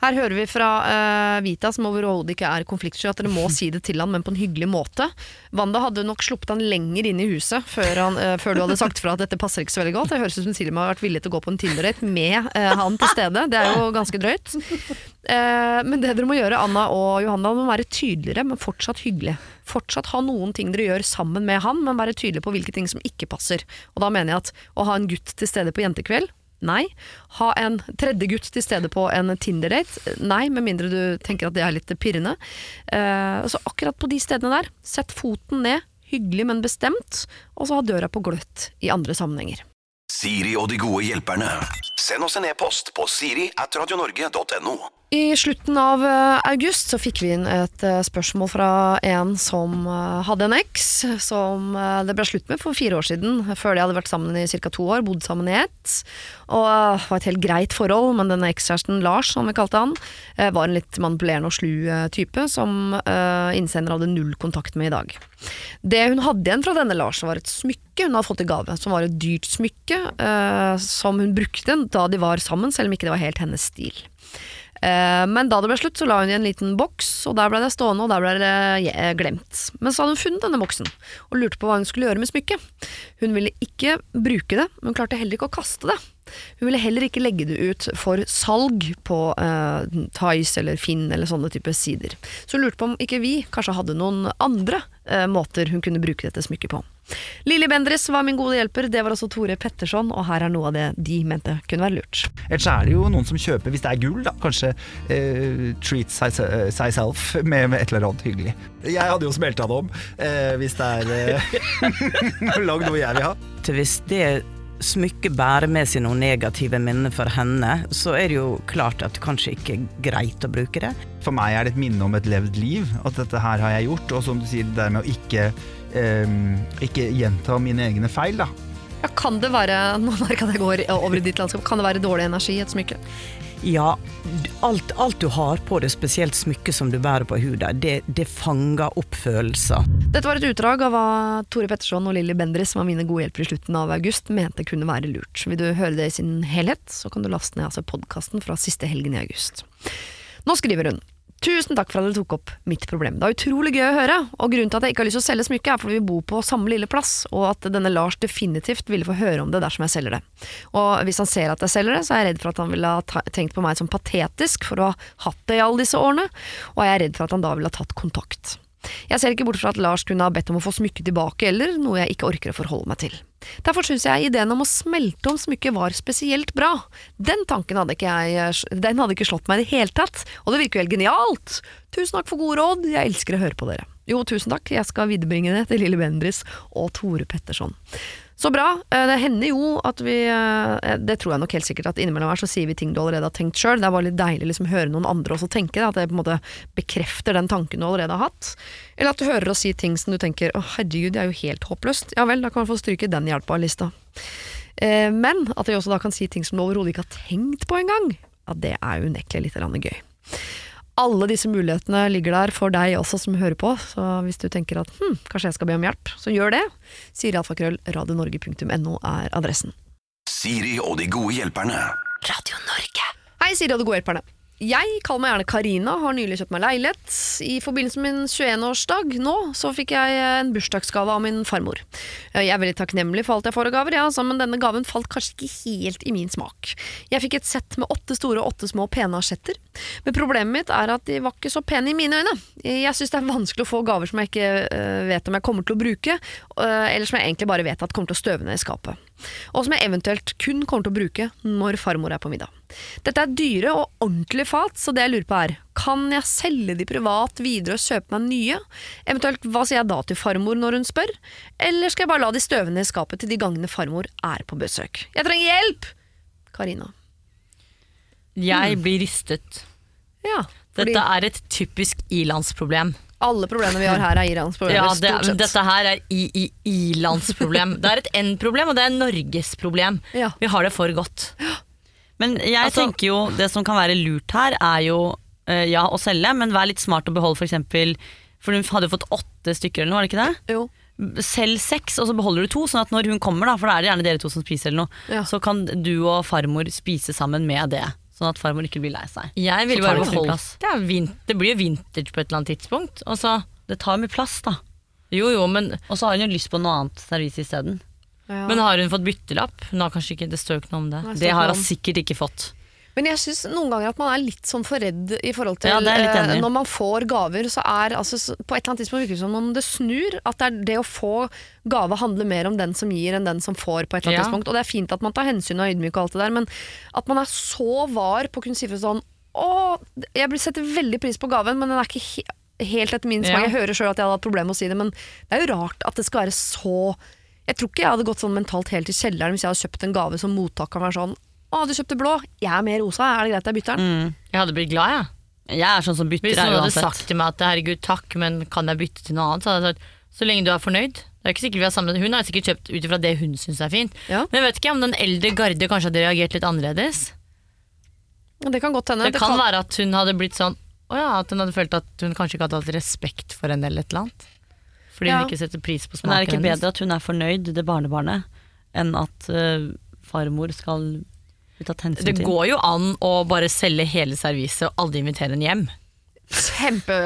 Her hører vi fra uh, Vita, som overhodet ikke er konfliktsky, at dere må si det til han, men på en hyggelig måte. Wanda hadde nok sluppet han lenger inn i huset før, han, uh, før du hadde sagt fra at dette passer ikke så veldig godt. Det høres ut som Silma har vært villig til å gå på en Tinder-date med uh, han til stede. Det er jo ganske drøyt. Men det dere må gjøre, Anna og Johanna, må være tydeligere, men fortsatt hyggelige. Fortsatt ha noen ting dere gjør sammen med han, men være tydelige på hvilke ting som ikke passer. Og da mener jeg at å ha en gutt til stede på jentekveld, nei. Ha en tredje gutt til stede på en Tinder-date, nei, med mindre du tenker at det er litt pirrende. Eh, så akkurat på de stedene der, sett foten ned, hyggelig, men bestemt, og så ha døra på gløtt i andre sammenhenger. Siri og de gode hjelperne. Send oss en e-post på siri at radionorge.no. I slutten av eh, august så fikk vi inn et eh, spørsmål fra en som eh, hadde en eks som det ble slutt med for fire år siden, før de hadde vært sammen i ca. to år, bodd sammen i ett. Og det var et helt greit forhold, men denne ekskjæresten, Lars som vi kalte han, var en litt manipulerende og slu type som innsender hadde null kontakt med i dag. Det hun hadde igjen fra denne Lars, var et smykke hun hadde fått i gave, som var et dyrt smykke som hun brukte da de var sammen, selv om ikke det var helt hennes stil. Eh, Men da det ble slutt, så la hun i en liten boks, og der ble det stående, og der ble det eh, glemt. Men så hadde hun funnet denne boksen, og lurte på hva hun skulle gjøre med smykket. Hun ville ikke bruke det, men hun klarte heller ikke å kaste det. Hun ville heller ikke legge det ut for salg på eh, Tice eller Finn eller sånne type sider. Så hun lurte på om ikke vi kanskje hadde noen andre eh, måter hun kunne bruke dette smykket på. Lilly Bendriss var min gode hjelper, det var også Tore Petterson, og her er noe av det de mente kunne være lurt. Ellers er det jo noen som kjøper, hvis det er gull, da, kanskje eh, treat seg, seg self med, med et eller annet hyggelig. Jeg hadde jo smelta det om eh, hvis det er eh, lagd noe jeg vil ha. hvis det smykket bærer med seg noen negative minner for henne, så er det jo klart at det kanskje ikke er greit å bruke det. For meg er det et minne om et levd liv, at dette her har jeg gjort. Og som du sier, det der med å ikke, eh, ikke gjenta mine egne feil, da. Ja, kan det være nå merker jeg at går over i ditt landskap, kan det være dårlig energi i et smykke? Ja, alt, alt du har på det, spesielt smykket som du bærer på huden, det, det fanger opp følelser. Dette var et utdrag av hva Tore Petterson og Lilly Bendriss, som var mine gode hjelpere i slutten av august, mente kunne være lurt. Vil du høre det i sin helhet, så kan du laste ned altså podkasten fra siste helgen i august. Nå skriver hun. Tusen takk for at dere tok opp mitt problem. Det er utrolig gøy å høre, og grunnen til at jeg ikke har lyst til å selge smykket er fordi vi bor på samme lille plass, og at denne Lars definitivt ville få høre om det dersom jeg selger det. Og hvis han ser at jeg selger det, så er jeg redd for at han ville ha tenkt på meg som patetisk for å ha hatt det i alle disse årene, og jeg er redd for at han da ville ha tatt kontakt. Jeg ser ikke bort fra at Lars kunne ha bedt om å få smykket tilbake, eller noe jeg ikke orker å forholde meg til. Derfor syns jeg ideen om å smelte om smykket var spesielt bra. Den tanken hadde ikke jeg Den hadde ikke slått meg i det hele tatt, og det virker jo helt genialt! Tusen takk for gode råd, jeg elsker å høre på dere. Jo, tusen takk, jeg skal viderebringe det til Lille Bendris og Tore Petterson. Så bra. Eh, Det hender jo at vi eh, Det tror jeg nok helt sikkert at innimellom her så sier vi ting du allerede har tenkt sjøl. Det er bare litt deilig liksom høre noen andre også tenke det, at det på en måte bekrefter den tanken du allerede har hatt. Eller at du hører oss si ting som du tenker å herregud, det er jo helt håpløst. Ja vel, da kan du få stryke den hjelpa av lista. Eh, Men at vi også da kan si ting som du overhodet ikke har tenkt på engang, ja, det er unektelig litt gøy. Alle disse mulighetene ligger der for deg også som hører på, så hvis du tenker at hm, kanskje jeg skal be om hjelp, så gjør det. Siri alfakrøll radionorge.no er adressen. Siri og de gode hjelperne. Hei, Siri og de gode hjelperne. Jeg kaller meg gjerne Karina, har nylig kjøpt meg leilighet. I forbindelse med min 21-årsdag nå, så fikk jeg en bursdagsgave av min farmor. Jeg er veldig takknemlig for alt jeg får av gaver, ja, men denne gaven falt kanskje ikke helt i min smak. Jeg fikk et sett med åtte store og åtte små pene asjetter. Men problemet mitt er at de var ikke så pene i mine øyne. Jeg syns det er vanskelig å få gaver som jeg ikke øh, vet om jeg kommer til å bruke, eller som jeg egentlig bare vet at kommer til å støve ned i skapet. Og som jeg eventuelt kun kommer til å bruke når farmor er på middag. Dette er dyre og ordentlige fat, så det jeg lurer på er, kan jeg selge de privat videre og kjøpe meg nye? Eventuelt, hva sier jeg da til farmor når hun spør? Eller skal jeg bare la de støve ned i skapet til de gangene farmor er på besøk? Jeg trenger hjelp! Karina. Jeg blir rystet. Ja, fordi Dette er et typisk ilandsproblem. Alle problemene vi har her er iransproblemer, Ja, det, stort sett. dette her er i-i-ilandsproblem. Det er et N-problem, og det er Norges problem. Ja. Vi har det for godt. Men jeg Altså- tenker jo det som kan være lurt her, er jo eh, ja, å selge, men vær litt smart og beholde f.eks. For, for hun hadde jo fått åtte stykker eller noe, var det ikke det? Jo. Selg seks, og så beholder du to, sånn at når hun kommer, da, for da er det gjerne dere to som spiser eller noe, Ja. så kan du og farmor spise sammen med det. Sånn at farmor ikke blir lei seg. Jeg ville bare beholdt plass. det. er Det blir jo vintage på et eller annet tidspunkt. Og så, Det tar mye plass, da. jo jo, men, Og så har hun jo lyst på noe annet servis isteden. Ja. men har hun fått byttelapp? Hun har kanskje ikke, Det står jo ikke noe om det. Nei, Det har hun sikkert ikke fått. Men jeg syns noen ganger at man er litt sånn for redd i forhold til Ja, eh, Når man får gaver, så er altså På et eller annet tidspunkt virker det som om det snur. At det, er det å få gave handler mer om den som gir enn den som får, på et eller annet Ja. tidspunkt. Og det er fint at man tar hensyn og er ydmyk og alt det der, men at man er så var på å kunne si fra sånn Å, jeg setter veldig pris på gaven, men den er ikke he helt etter min smak. Ja. Jeg hører sjøl at jeg hadde hatt problemer med å si det, men det er jo rart at det skal være så Jeg tror ikke jeg hadde gått sånn mentalt helt i kjelleren hvis jeg hadde kjøpt en gave som mottakeren var sånn Å, du kjøpte blå. Jeg er mer rosa. Er det greit jeg bytter den? Jeg hadde blitt glad, jeg. Jeg er sånn som bytter Hvis noen hadde uansett. sagt til meg at herregud, takk, men kan jeg bytte til noe annet, så hadde jeg sagt så lenge du er fornøyd. Det er ikke sikkert vi har sammen. Hun har sikkert kjøpt ut ifra det hun syns er fint. Ja. Men jeg vet ikke om den eldre garde kanskje hadde reagert litt annerledes. Det kan godt hende. Det kan være at hun hadde blitt sånn Å ja, at hun hadde følt at hun kanskje ikke hadde hatt respekt for henne eller et eller annet. Fordi Ja. hun ikke setter pris på Men er det ikke bedre at hun er fornøyd, det barnebarnet, enn at uh, farmor skal tatt hensyn Det til? går jo an å bare selge hele serviset og aldri invitere henne hjem. Kjempe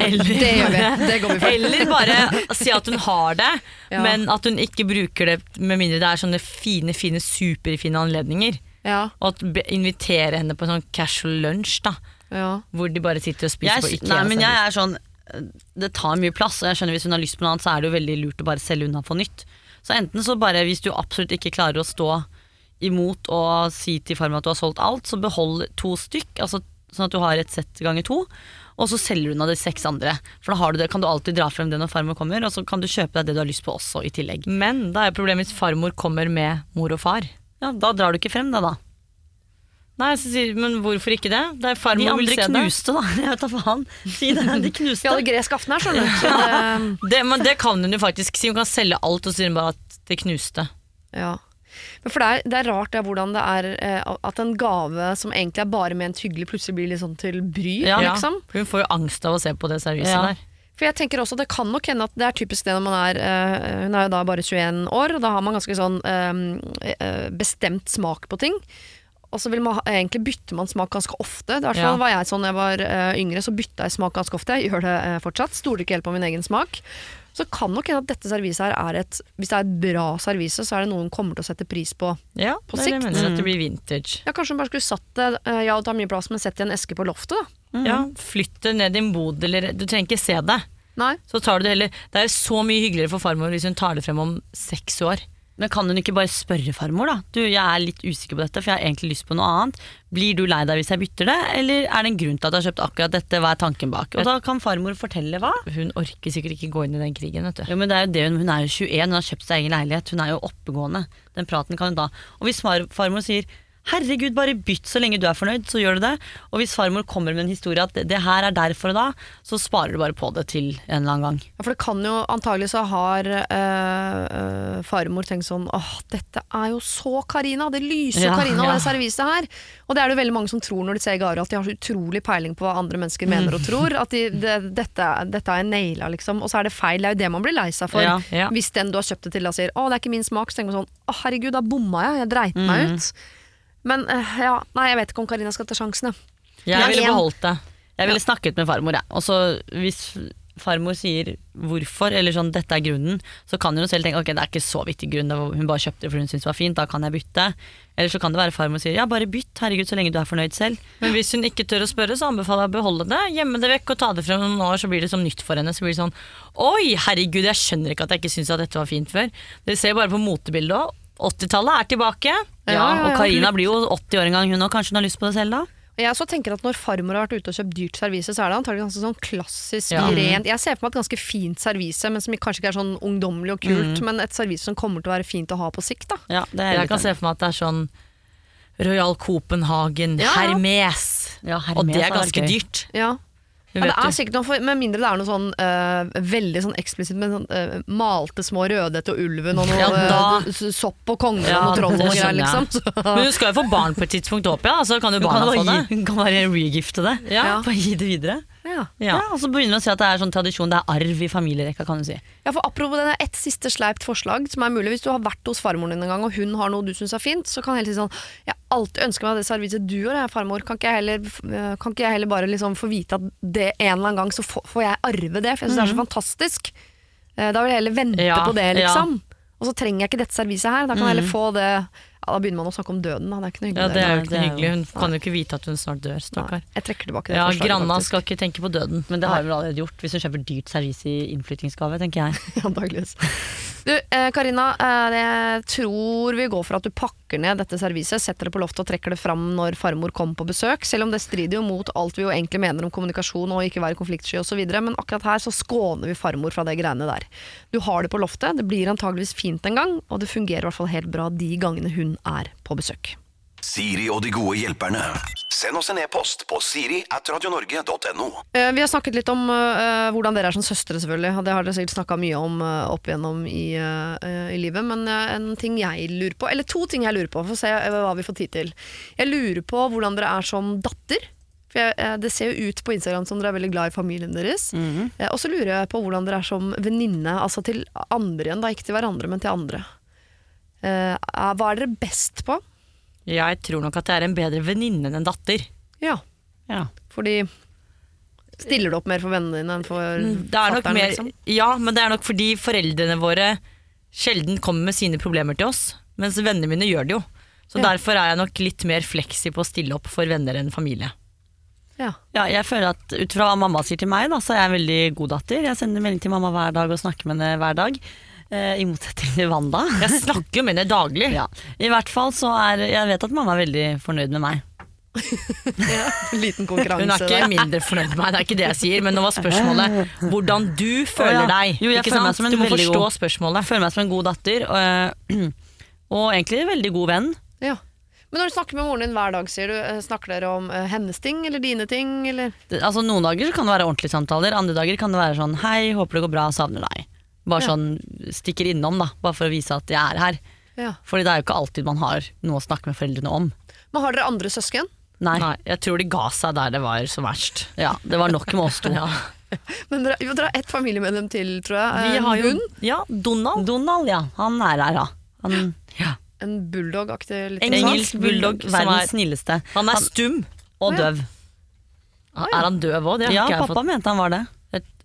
Det gjør vi. Det går vi for. Eller bare si at hun har det, Ja. men at hun ikke bruker det med mindre det er sånne fine, fine, superfine anledninger. Ja, Og at invitere henne på en sånn casual lunsj, da. ja. Hvor de bare sitter og spiser jeg, på Ikea. nei, men jeg er sånn Det tar mye plass, og jeg skjønner hvis hun har lyst på noe annet, så er det jo veldig lurt å bare selge unna for nytt. Så enten så bare, hvis du absolutt ikke klarer å stå imot å si til farmen at du har solgt alt, så behold to stykk, altså sånn at du har et sett ganger to. Og så selger du unna de seks andre. For da har du det, kan du alltid dra frem det når farmor kommer, og så kan du kjøpe deg det du har lyst på også i tillegg. Men da er problemet hvis farmor kommer med mor og far. Ja, Da drar du ikke frem det, da. Nei, så sier, Men hvorfor ikke det? Det er De andre knuste, det. knuste, da. Jeg vet da faen. Si det, de Vi hadde gresk aften her, skjønner du. Det, det. Men det kan hun jo faktisk si. Hun kan selge alt, og si bare at det knuste. ja. Men for det er, det er rart det, hvordan det er eh, at en gave som egentlig er bare ment hyggelig, plutselig blir litt sånn til bry. Ja, liksom. Hun får jo angst av å se på det serviset Ja. der. For jeg tenker også, Det kan nok hende at det er typisk det når man er eh, Hun er jo da bare 21 år, og da har man ganske sånn eh, eh, bestemt smak på ting. Og så vil man egentlig bytter man smak ganske ofte. I hvert fall Ja. var jeg sånn da jeg var eh, yngre, så bytta jeg smak ganske ofte. Jeg gjør det eh, fortsatt. Stoler ikke helt på min egen smak. Så kan nok hende at dette serviset her er et Hvis det er et bra servise, så er det noe hun kommer til å sette pris på. Ja, På er det sikt. mener, at det blir vintage. Ja, Kanskje hun bare skulle satt det eh, Ja, det tar mye plass, men sett i en eske på loftet, da. Ja, Flytt det ned i en bod, eller Du trenger ikke se det. Nei. Så tar du det heller Det er så mye hyggeligere for farmor hvis hun tar det frem om seks år. Men kan hun ikke bare spørre farmor, da? Du, jeg er litt usikker på dette, for jeg har egentlig lyst på noe annet. Blir du lei deg hvis jeg bytter det, eller er det en grunn til at du har kjøpt akkurat dette? Hva er tanken bak? Og da kan farmor fortelle hva. Hun orker sikkert ikke gå inn i den krigen, vet du. Jo, men det er jo det hun, hun er jo 21, hun har kjøpt seg egen leilighet, hun er jo oppegående. Den praten kan hun da. Og hvis farmor sier herregud, bare bytt så lenge du er fornøyd, så gjør du det. Og hvis farmor kommer med en historie at det, her er derfor og da, så sparer du bare på det til en eller annen gang. Ja, for det kan jo antagelig så har øh, farmor tenkt sånn Åh, dette er jo så Karina, det lyser jo Ja, Karina ja. det serviset her. Og det er det jo veldig mange som tror når de ser gaver, at de har så utrolig peiling på hva andre mennesker mener og tror. At de, det, dette, dette er naila, liksom. Og så er det feil. Det er jo det man blir lei seg for. Ja, ja. Hvis den du har kjøpt det til da sier å, det er ikke min smak, så tenker man sånn å herregud, da bomma jeg, jeg dreit meg Mm. Men eh, ja, nei, jeg vet ikke om Karina skal ta sjansen, jeg. Jeg ville beholdt det. Jeg ville snakket med farmor, jeg. Og så hvis farmor sier hvorfor, eller sånn dette er grunnen, så kan hun selv tenke ok, det er ikke så viktig grunn, hun bare kjøpte det fordi hun syntes det var fint, da kan jeg bytte. Eller så kan det være farmor sier ja, bare bytt, herregud, så lenge du er fornøyd selv. Men hvis hun ikke tør å spørre, så anbefaler jeg å beholde det. Gjemme det vekk og ta det frem noen år, så blir det som nytt for henne. Så blir det sånn Oi, herregud, jeg skjønner ikke at jeg ikke syntes at dette var fint før. Dere ser bare på motebildet òg. 80-tallet er tilbake. Ja, ja, ja. Og Karina blir jo 80 år en gang, hun òg. Kanskje hun har lyst på det selv da? Jeg så tenker at Når farmor har vært ute og kjøpt dyrt servise, så er det antagelig ganske sånn klassisk, Ja. rent Jeg ser for meg et ganske fint servise, men som kanskje ikke er sånn ungdommelig og kult, men et servise som kommer til å være fint å ha på sikt. da Ja, det er Jeg kan se for meg at det er sånn Royal Copenhagen, Ja, ja. Hermes. Ja, Hermes og det er ganske dyrt. Ja. Ja, det er sikkert noe, for, Med mindre det er noe sånn øh, veldig sånn eksplisitt med sånn, øh, malte små Rødhette og Ulven og noe Ja, da- øh, sopp og konger Ja, og noe troll det og greier, skjønner liksom. Så, Men du skal jo få barn på et tidspunkt, håper jeg. Så kan jo Hun kan, få bare det. gi, hun kan bare regifte det. Ja. Bare gi det videre. Ja. Ja. Ja. Og så begynner vi å si at det er sånn tradisjon, det er arv i familierekka, kan du si. Ja, for Apropos det, er ett siste sleipt forslag som er mulig. Hvis du har vært hos farmoren din en gang, og hun har noe du syns er fint, så kan hele tiden sånn Jeg alltid ønsker meg det serviset du har, jeg, farmor. Kan ikke jeg heller, eh, kan ikke jeg heller bare liksom få vite at det en eller annen gang så får, jeg arve det? For jeg syns det er så fantastisk. Eh, Da vil jeg heller vente Ja, på det, ja. liksom. Og så trenger jeg ikke dette serviset her. Da kan jeg heller få det ja, Da begynner man å snakke om døden, da. Det er ikke noe hyggelig. Ja, det er jo ikke noe hyggelig. Hun kan jo ikke vite at hun snart dør, stakkar. jeg trekker tilbake det Ja, forslaget. Granna faktisk. skal ikke tenke på døden. Men det har hun vel allerede gjort, hvis hun kjøper dyrt servis i innflyttingsgave, tenker jeg. Antakeligvis. Du, eh, Karina, eh, jeg tror vi går for at du pakker ned dette serviset, setter det på loftet og trekker det fram når farmor kommer på besøk, selv om det strider jo mot alt vi jo egentlig mener om kommunikasjon og ikke være konfliktsky osv., men akkurat her så skåner vi farmor fra det greiene der. Du har det på loftet, det blir antageligvis fint en gang, og det fungerer i hvert fall helt bra de gangene hun er på besøk. Siri og de gode hjelperne. Send oss en e-post på siri at radionorge.no. Eh, Vi har snakket litt om uh, hvordan dere er som søstre, selvfølgelig. Det har dere sikkert snakka mye om uh, opp igjennom i, uh, i livet. Men en ting jeg lurer på, eller to ting jeg lurer på, for å se hva vi får tid til. Jeg lurer på hvordan dere er som datter. For jeg, Det ser jo ut på Instagram som dere er veldig glad i familien deres. Eh, Og så lurer jeg på hvordan dere er som venninne, altså til andre igjen. da Ikke til hverandre, men til andre. Eh, er- Hva er dere best på? Jeg tror nok at jeg er en bedre venninne enn en datter. Ja, Ja. fordi Stiller du opp mer for vennene dine enn for er fatteren, mer, liksom? ja, men det er nok fordi foreldrene våre sjelden kommer med sine problemer til oss, mens vennene mine gjør det jo. Så Ja. derfor er jeg nok litt mer fleksi på å stille opp for venner enn familie. Ja. Ja, jeg føler at Ut fra hva mamma sier til meg, da, så er jeg en veldig god datter. Jeg sender melding til mamma hver dag og snakker med henne hver dag. Eh, I motsetning til Wanda. Jeg snakker jo med henne daglig. Ja. I hvert fall så er Jeg vet at mamma er veldig fornøyd med meg. Liten konkurranse Hun er ikke mindre fornøyd med meg, det er ikke det jeg sier, men nå var spørsmålet hvordan du føler ja. deg. Jo, jeg ikke føler meg som en Du må forstå god- spørsmålet. Føler meg som en god datter, og, og egentlig en veldig god venn. Ja. Men når du snakker med moren din hver dag, sier du, eh, snakker dere om eh, hennes ting eller dine ting? Eller? Det, altså Noen dager så kan det være ordentlige samtaler, andre dager kan det være sånn Hei, håper det går bra, savner deg. Bare Ja. sånn stikker innom, da. Bare for å vise at jeg er her. Ja. Fordi det er jo ikke alltid man har noe å snakke med foreldrene om. Men har dere andre søsken? Nei. Nei, jeg tror de ga seg der det var som verst. Ja, det var nok med oss to. Ja. Men dere, jo, dere har ett familiemedlem til, tror jeg. Vi har jo Hun? ja, Donald. Donald, ja. Han er her, ja. Han, ja. En bulldog-aktig liten Engelsk bulldog som Verdens er snilleste. Han er stum. Og Å, ja. døv. Er han døv òg? Ja, pappa mente han var det.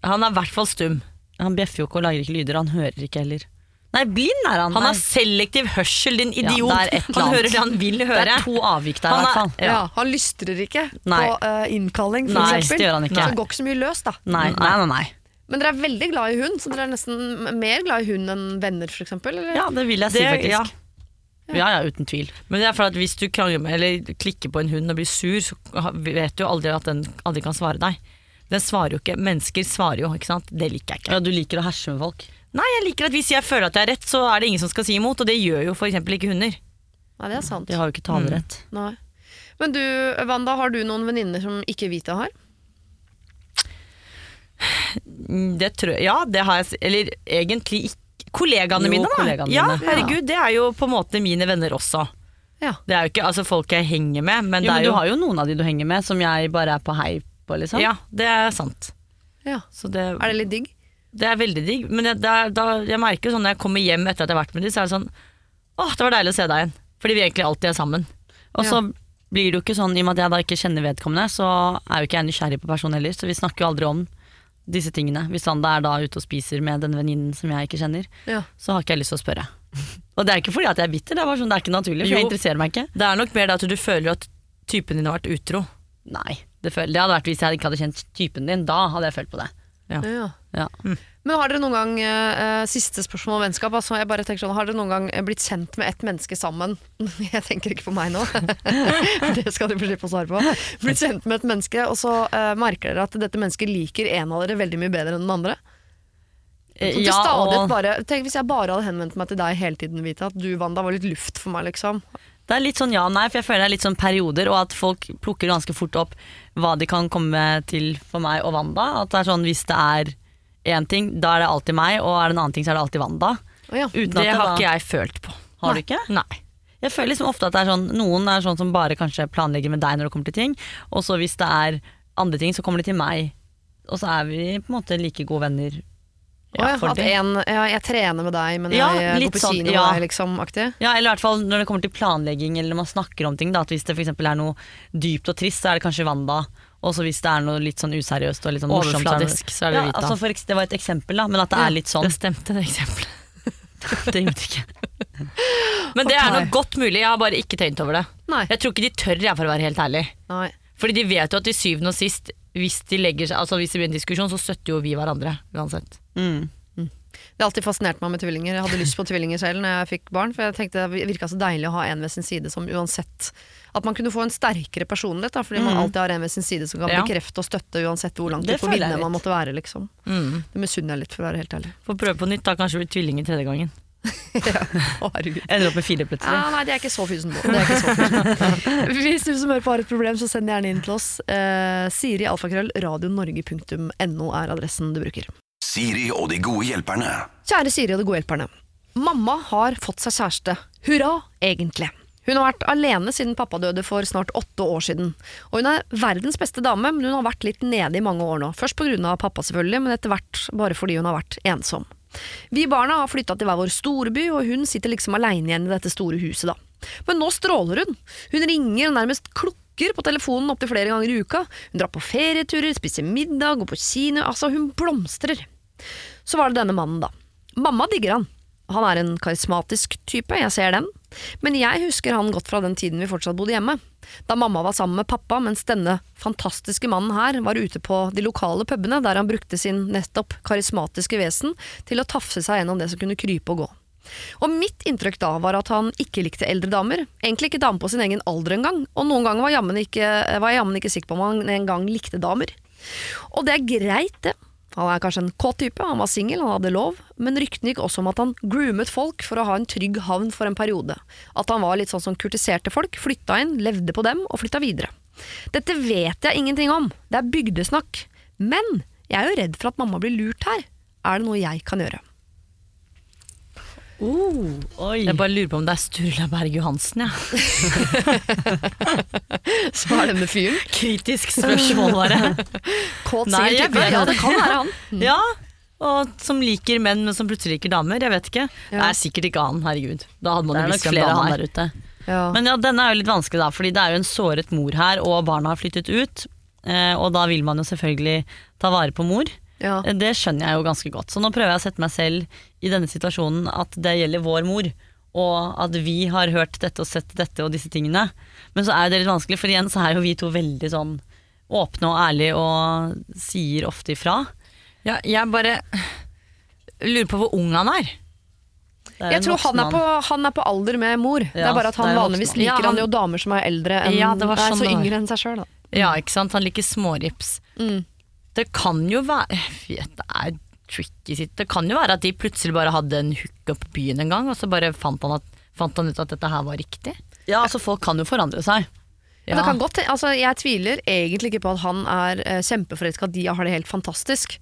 Han er i hvert fall stum. Han bjeffer jo ikke og lager ikke lyder, han hører ikke heller. Nei, blind er han. Han har selektiv hørsel, din idiot. eller han hører det han vil høre. det er to avvik der, i hvert er- fall. Ja. Ja. Han lystrer ikke Nei. på uh, innkalling, for Nei, eksempel. det gjør han ikke. Så det går ikke så mye løs, da. Nei, nei, nei. nei. Men dere er veldig glad i hund, så dere er nesten mer glad i hund enn venner, eksempel? Ja, det vil jeg si, Det- faktisk. Ja, ja, uten tvil. Men det er for at hvis du krangler med eller klikker på en hund og blir sur, så vet du jo aldri at den aldri kan svare deg. Den svarer jo ikke. Mennesker svarer jo, ikke sant. Det liker jeg ikke. Ja, du liker å herse med folk. Nei, jeg liker at hvis jeg føler at jeg er rett, så er det ingen som skal si imot, og det gjør jo eksempel ikke hunder. Nei, det er sant. De har jo ikke talerett. Nei. Men du, Wanda, har du noen venninner som ikke Vita har? Mm, Det tror jeg, ja, det har jeg Eller egentlig ikke. Kollegaene Jo, mine, da. kollegaene ja, mine. herregud, det er jo på en måte mine venner også. Ja. Det er jo ikke altså, folk jeg henger med, men Jo, det men er du jo har jo noen av de du henger med, som jeg bare er på hei på, liksom. Ja, det er sant. ja. Så det, Er det litt digg? det er veldig digg. Men jeg, det er, da, jeg merker sånn når jeg kommer hjem etter at jeg har vært med dem, så er det sånn Åh, det var deilig å se deg igjen. Fordi vi egentlig alltid er sammen. Og så blir det jo ikke sånn, i og med at jeg da ikke kjenner vedkommende, så er jo ikke jeg nysgjerrig på personen heller, så vi snakker jo aldri om disse tingene. Hvis han da er da ute og spiser med den venninnen som jeg ikke kjenner, Ja. så har ikke jeg lyst til å spørre. Og det er ikke fordi at jeg er bitter, det er bare sånn, det er ikke naturlig, for Jo. jeg interesserer meg ikke. Det er nok mer det at du føler at typen din har vært utro. Nei, det, føl- det hadde vært hvis jeg ikke hadde kjent typen din, da hadde jeg følt på det. Ja. Ja. Men har dere noen gang, eh, siste spørsmål om vennskap, altså jeg bare tenker sånn, har dere noen gang blitt kjent med ett menneske sammen? Jeg tenker ikke på meg nå, det skal dere få slippe å svare på. Blitt kjent med et menneske, og så eh, merker dere at dette mennesket liker en av dere veldig mye bedre enn den andre. Eh, til ja, stadighet og bare, tenk hvis jeg bare hadde henvendt meg til deg hele tiden, Vita, at du, Wanda, var litt luft for meg, liksom. det er litt sånn ja og nei, for jeg føler det er litt sånn perioder, og at folk plukker ganske fort opp hva de kan komme til for meg og Wanda. At det er sånn hvis det er én ting, da er det alltid meg, og er det en annen ting, så er det alltid Wanda. Oh ja. Uten Det at har da- ikke jeg følt på. Har du ikke? Nei. Jeg føler liksom ofte at det er sånn Noen er sånn som bare kanskje planlegger med deg når det kommer til ting, og så hvis det er andre ting, så kommer de til meg og så er vi på en måte like gode venner. Ja, for at en, ja, jeg trener med deg, men Ja, jeg går på sånn, kino ja. med deg, liksom, aktig. Ja, eller i hvert fall når det kommer til planlegging eller når man snakker om ting. Da, at Hvis det f.eks. er noe dypt og trist, så er det kanskje Wanda. Og så hvis det er noe litt sånn useriøst og litt sånn morsomt, så er det- Overfladisk, så er det ja, Vita. altså for, Det var et eksempel, da, men at det Ja, er litt sånn. Det stemte, det eksempelet. Det gjorde det ikke. Men det er Ok. nok godt mulig, jeg har bare ikke tenkt over det. Nei. Jeg tror ikke de tør, jeg, for å være helt ærlig. Nei. Fordi de vet jo at til syvende og sist, hvis de legger seg Altså hvis det blir en diskusjon, så støtter jo vi hverandre uansett. Mm. Det har alltid fascinert meg med tvillinger. Jeg hadde lyst på tvillinger selv når jeg fikk barn, for jeg tenkte det virka så deilig å ha en ved sin side som uansett At man kunne få en sterkere personlighet, da, fordi man alltid har en ved sin side som kan Ja. bekrefte og støtte uansett hvor langt Det ut på føler man måtte være, liksom. Mm. Det misunner jeg litt, for å være helt ærlig. Få prøve på nytt, da kanskje blir tvillinger tredje gangen. ja. Ender opp med fire plutselig. Ah, nei, det er ikke så fysen på. Hvis du som hører på har et problem, så send gjerne inn til oss. Eh, Siri alfakrøll radionorge.no er adressen du bruker. Siri og de gode hjelperne. Kjære Siri og de gode hjelperne. Mamma har fått seg kjæreste. Hurra, egentlig. Hun har vært alene siden pappa døde for snart åtte år siden. Og hun er verdens beste dame, men hun har vært litt nede i mange år nå. Først pga. pappa, selvfølgelig, men etter hvert bare fordi hun har vært ensom. Vi barna har flytta til hver vår storby, og hun sitter liksom aleine igjen i dette store huset, da. Men nå stråler hun. Hun ringer og nærmest klukker på telefonen opptil flere ganger i uka. Hun drar på ferieturer, spiser middag, går på kino. Altså, hun blomstrer. Så var det denne mannen, da. Mamma digger han. Han er en karismatisk type, jeg ser den. Men jeg husker han godt fra den tiden vi fortsatt bodde hjemme. Da mamma var sammen med pappa, mens denne fantastiske mannen her var ute på de lokale pubene, der han brukte sin nettopp karismatiske vesen til å tafse seg gjennom det som kunne krype og gå. Og mitt inntrykk da var at han ikke likte eldre damer, egentlig ikke damer på sin egen alder engang, og noen ganger var, ikke, jeg jammen ikke sikker på om han engang likte damer. Og det er greit, det. Han er kanskje en kåt type, han var singel, han hadde lov, men ryktene gikk også om at han groomet folk for å ha en trygg havn for en periode. At han var litt sånn som kurtiserte folk, flytta inn, levde på dem og flytta videre. Dette vet jeg ingenting om, det er bygdesnakk. Men jeg er jo redd for at mamma blir lurt her. Er det noe jeg kan gjøre? Oi. Jeg bare lurer på om det er Sturla Berg Johansen, ja. Så er denne fyren. Kritisk spørsmål, bare. Kåt Nei, jeg vet Ja, det kan være han. ja, og som liker menn, men som plutselig liker damer. Jeg vet ikke. Det er sikkert ikke han, herregud. Da hadde man jo visst flere han han er. der ute. Ja. Men ja, denne er jo litt vanskelig, da, fordi det er jo en såret mor her, og barna har flyttet ut. Eh, og da vil man jo selvfølgelig ta vare på mor. Ja. Eh, Det skjønner jeg jo ganske godt. Så nå prøver jeg å sette meg selv i denne situasjonen at det gjelder vår mor. Og at vi har hørt dette og sett dette og disse tingene. Men så er det litt vanskelig, for igjen så er jo vi to veldig sånn åpne og ærlige og sier ofte ifra. Ja, jeg bare lurer på hvor ung han er. Er Jeg tror han er, på, han er på alder med mor. det er bare at han vanligvis liker Ja, han han- jo damer som er eldre enn Ja, det var nei, sånn så yngre enn seg sjøl. Ja, ikke sant? Han liker smårips. Mm. Det kan jo være vet, Det er tricky sitt. Det kan jo være at de plutselig bare hadde en hookup på byen en gang, og så bare fant han, at, fant han ut at dette her var riktig. Ja, altså folk kan jo forandre seg. Ja. Det kan godt, altså, jeg tviler egentlig ikke på at han er eh, kjempeforelska, de har det helt fantastisk.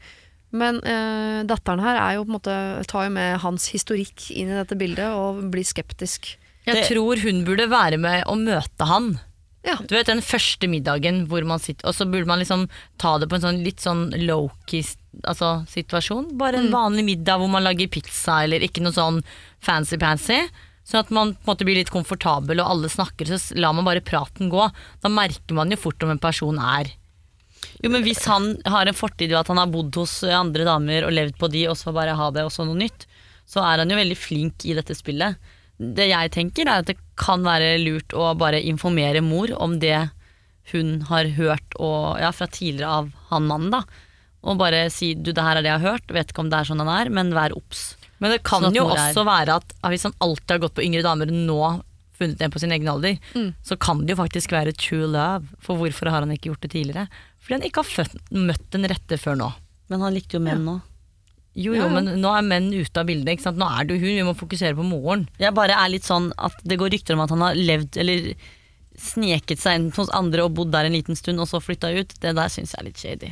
Men eh, datteren her er jo på en måte tar jo med hans historikk inn i dette bildet og blir skeptisk. Jeg Det- tror hun burde være med og møte han. Ja. Du vet den første middagen hvor man sitter Og så burde man liksom ta det på en sånn litt sånn low-key altså, situasjon. Bare en vanlig middag hvor man lager pizza, eller ikke noe sånn fancy-pansy. Sånn at man på en måte blir litt komfortabel, og alle snakker, så lar man bare praten gå. Da merker man jo fort om en person er Jo, men Hvis han har en fortid i at han har bodd hos andre damer og levd på de, og så bare ha det og så noe nytt, så er han jo veldig flink i dette spillet. Det jeg tenker er at det kan være lurt å bare informere mor om det hun har hørt og, ja, fra tidligere av han mannen. da Og bare si du, det her er det jeg har hørt, vet ikke om det er sånn han er, men vær obs. Men det kan Sånn jo også er- være at hvis han alltid har gått på yngre damer nå funnet en på sin egen alder, så kan det jo faktisk være true love. For hvorfor har han ikke gjort det tidligere? Fordi han ikke har møtt den rette før nå. Men han likte jo menn nå. Ja, jo, ja. men nå er menn ute av bildet. Ikke sant? Nå er det jo hun, vi må fokusere på moren. Jeg bare er litt sånn at det går rykter om at han har levd eller sneket seg inn hos andre og bodd der en liten stund, og så flytta ut. Det der syns jeg er litt shady.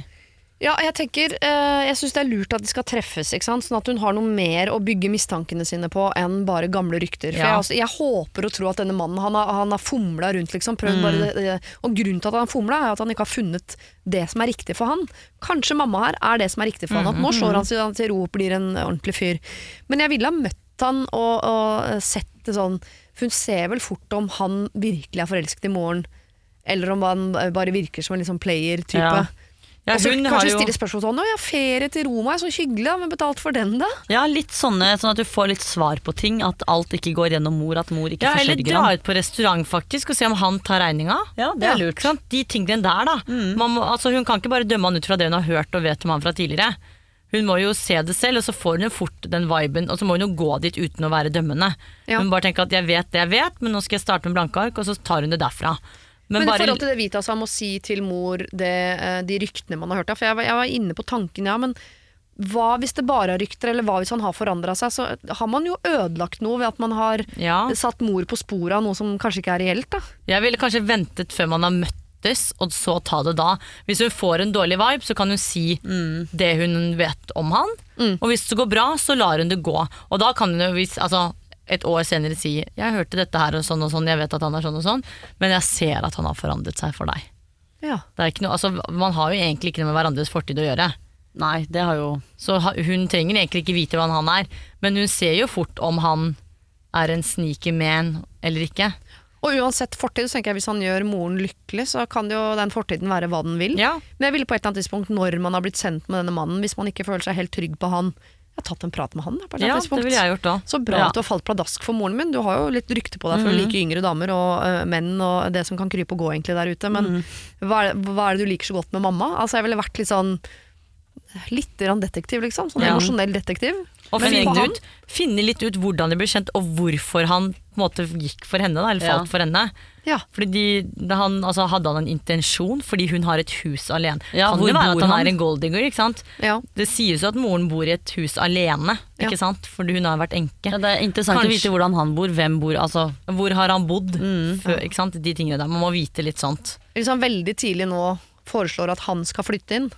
Ja, jeg tenker eh, Jeg syns det er lurt at de skal treffes, ikke sant? sånn at hun har noe mer å bygge mistankene sine på enn bare gamle rykter. For Ja. jeg, altså, jeg håper og tror at denne mannen Han har, han har fomla rundt, liksom. Prøvd Mm. bare det, det. Og grunnen til at han fomla, er at han ikke har funnet det som er riktig for han. Kanskje mamma her er det som er riktig for han. At nå slår han seg til ro og blir en ordentlig fyr. Men jeg ville ha møtt han og, og sett det sånn For hun ser vel fort om han virkelig er forelsket i moren, eller om han bare virker som en sånn player-type. Ja. Ja, og så kanskje jo stille spørsmål sånn Å ja, ferie til Roma er så hyggelig, da, men betalt for den, da? Ja, litt sånne, sånn at du får litt svar på ting. At alt ikke går gjennom mor, at mor ikke ja, Eller dra ut på restaurant faktisk og se om han tar regninga. Ja, det er lurt. Ikke sant? De tingene der, da. Man må, altså, hun kan ikke bare dømme han ut fra det hun har hørt og vet om han fra tidligere. Hun må jo se det selv, og så får hun jo fort den viben, og så må hun jo gå dit uten å være dømmende. Ja. Hun bare tenker at jeg vet det jeg vet, men nå skal jeg starte med blanke ark, og så tar hun det derfra. Men, Men, i forhold til det Vitas han må si til mor det, eh, de ryktene man har hørt av, for jeg var, jeg var inne på tanken, ja, men hva hvis det bare er rykter, eller hva hvis han har forandra seg? Så har man jo ødelagt noe ved at man har Ja. satt mor på sporet av noe som kanskje ikke er reelt, da. Jeg ville kanskje ventet før man har møttes, og så ta det da. Hvis hun får en dårlig vibe, så kan hun si det hun vet om han. Og hvis det går bra, så lar hun det gå. Og da kan hun jo hvis, altså, et år senere si 'jeg hørte dette her og sånn og sånn, jeg vet at han er sånn og sånn', men jeg ser at han har forandret seg for deg. Ja. Er noe, altså, man har jo egentlig ikke noe med hverandres fortid å gjøre. Nei, det har jo Så hun trenger egentlig ikke vite hvordan han er, men hun ser jo fort om han er en sneaky man eller ikke. Og uansett fortid, så tenker jeg hvis han gjør moren lykkelig, så kan jo den fortiden være hva den vil. Ja. Men jeg ville på et eller annet tidspunkt, når man har blitt sendt med denne mannen, hvis man ikke føler seg helt trygg på han har tatt en prat med han, da, på Ja, det ville jeg gjort òg. Så bra Ja. at du har falt pladask for moren min. Du har jo litt rykte på deg for å like yngre damer og uh, menn og det som kan krype og gå egentlig der ute. Men hva, er, hva er det du liker så godt med mamma? Altså Jeg ville vært litt sånn Litt detektiv, liksom. Sånn Ja. emosjonell detektiv. Og finne, ut, finne litt ut hvordan de ble kjent, og hvorfor han på en måte gikk for henne, da, eller falt for henne. Ja. Fordi de, han, altså, Hadde han en intensjon fordi hun har et hus alene? Ja, kan det være at han, han? er en golddigger? ikke sant? ja. Det sies jo at moren bor i et hus alene, ikke sant? fordi hun har vært enke. Det er interessant å vite hvordan han bor, hvem bor altså Hvor har han bodd? Før, ikke sant? De tingene der. Man må vite litt sånt. Hvis han veldig tidlig nå foreslår at han skal flytte inn.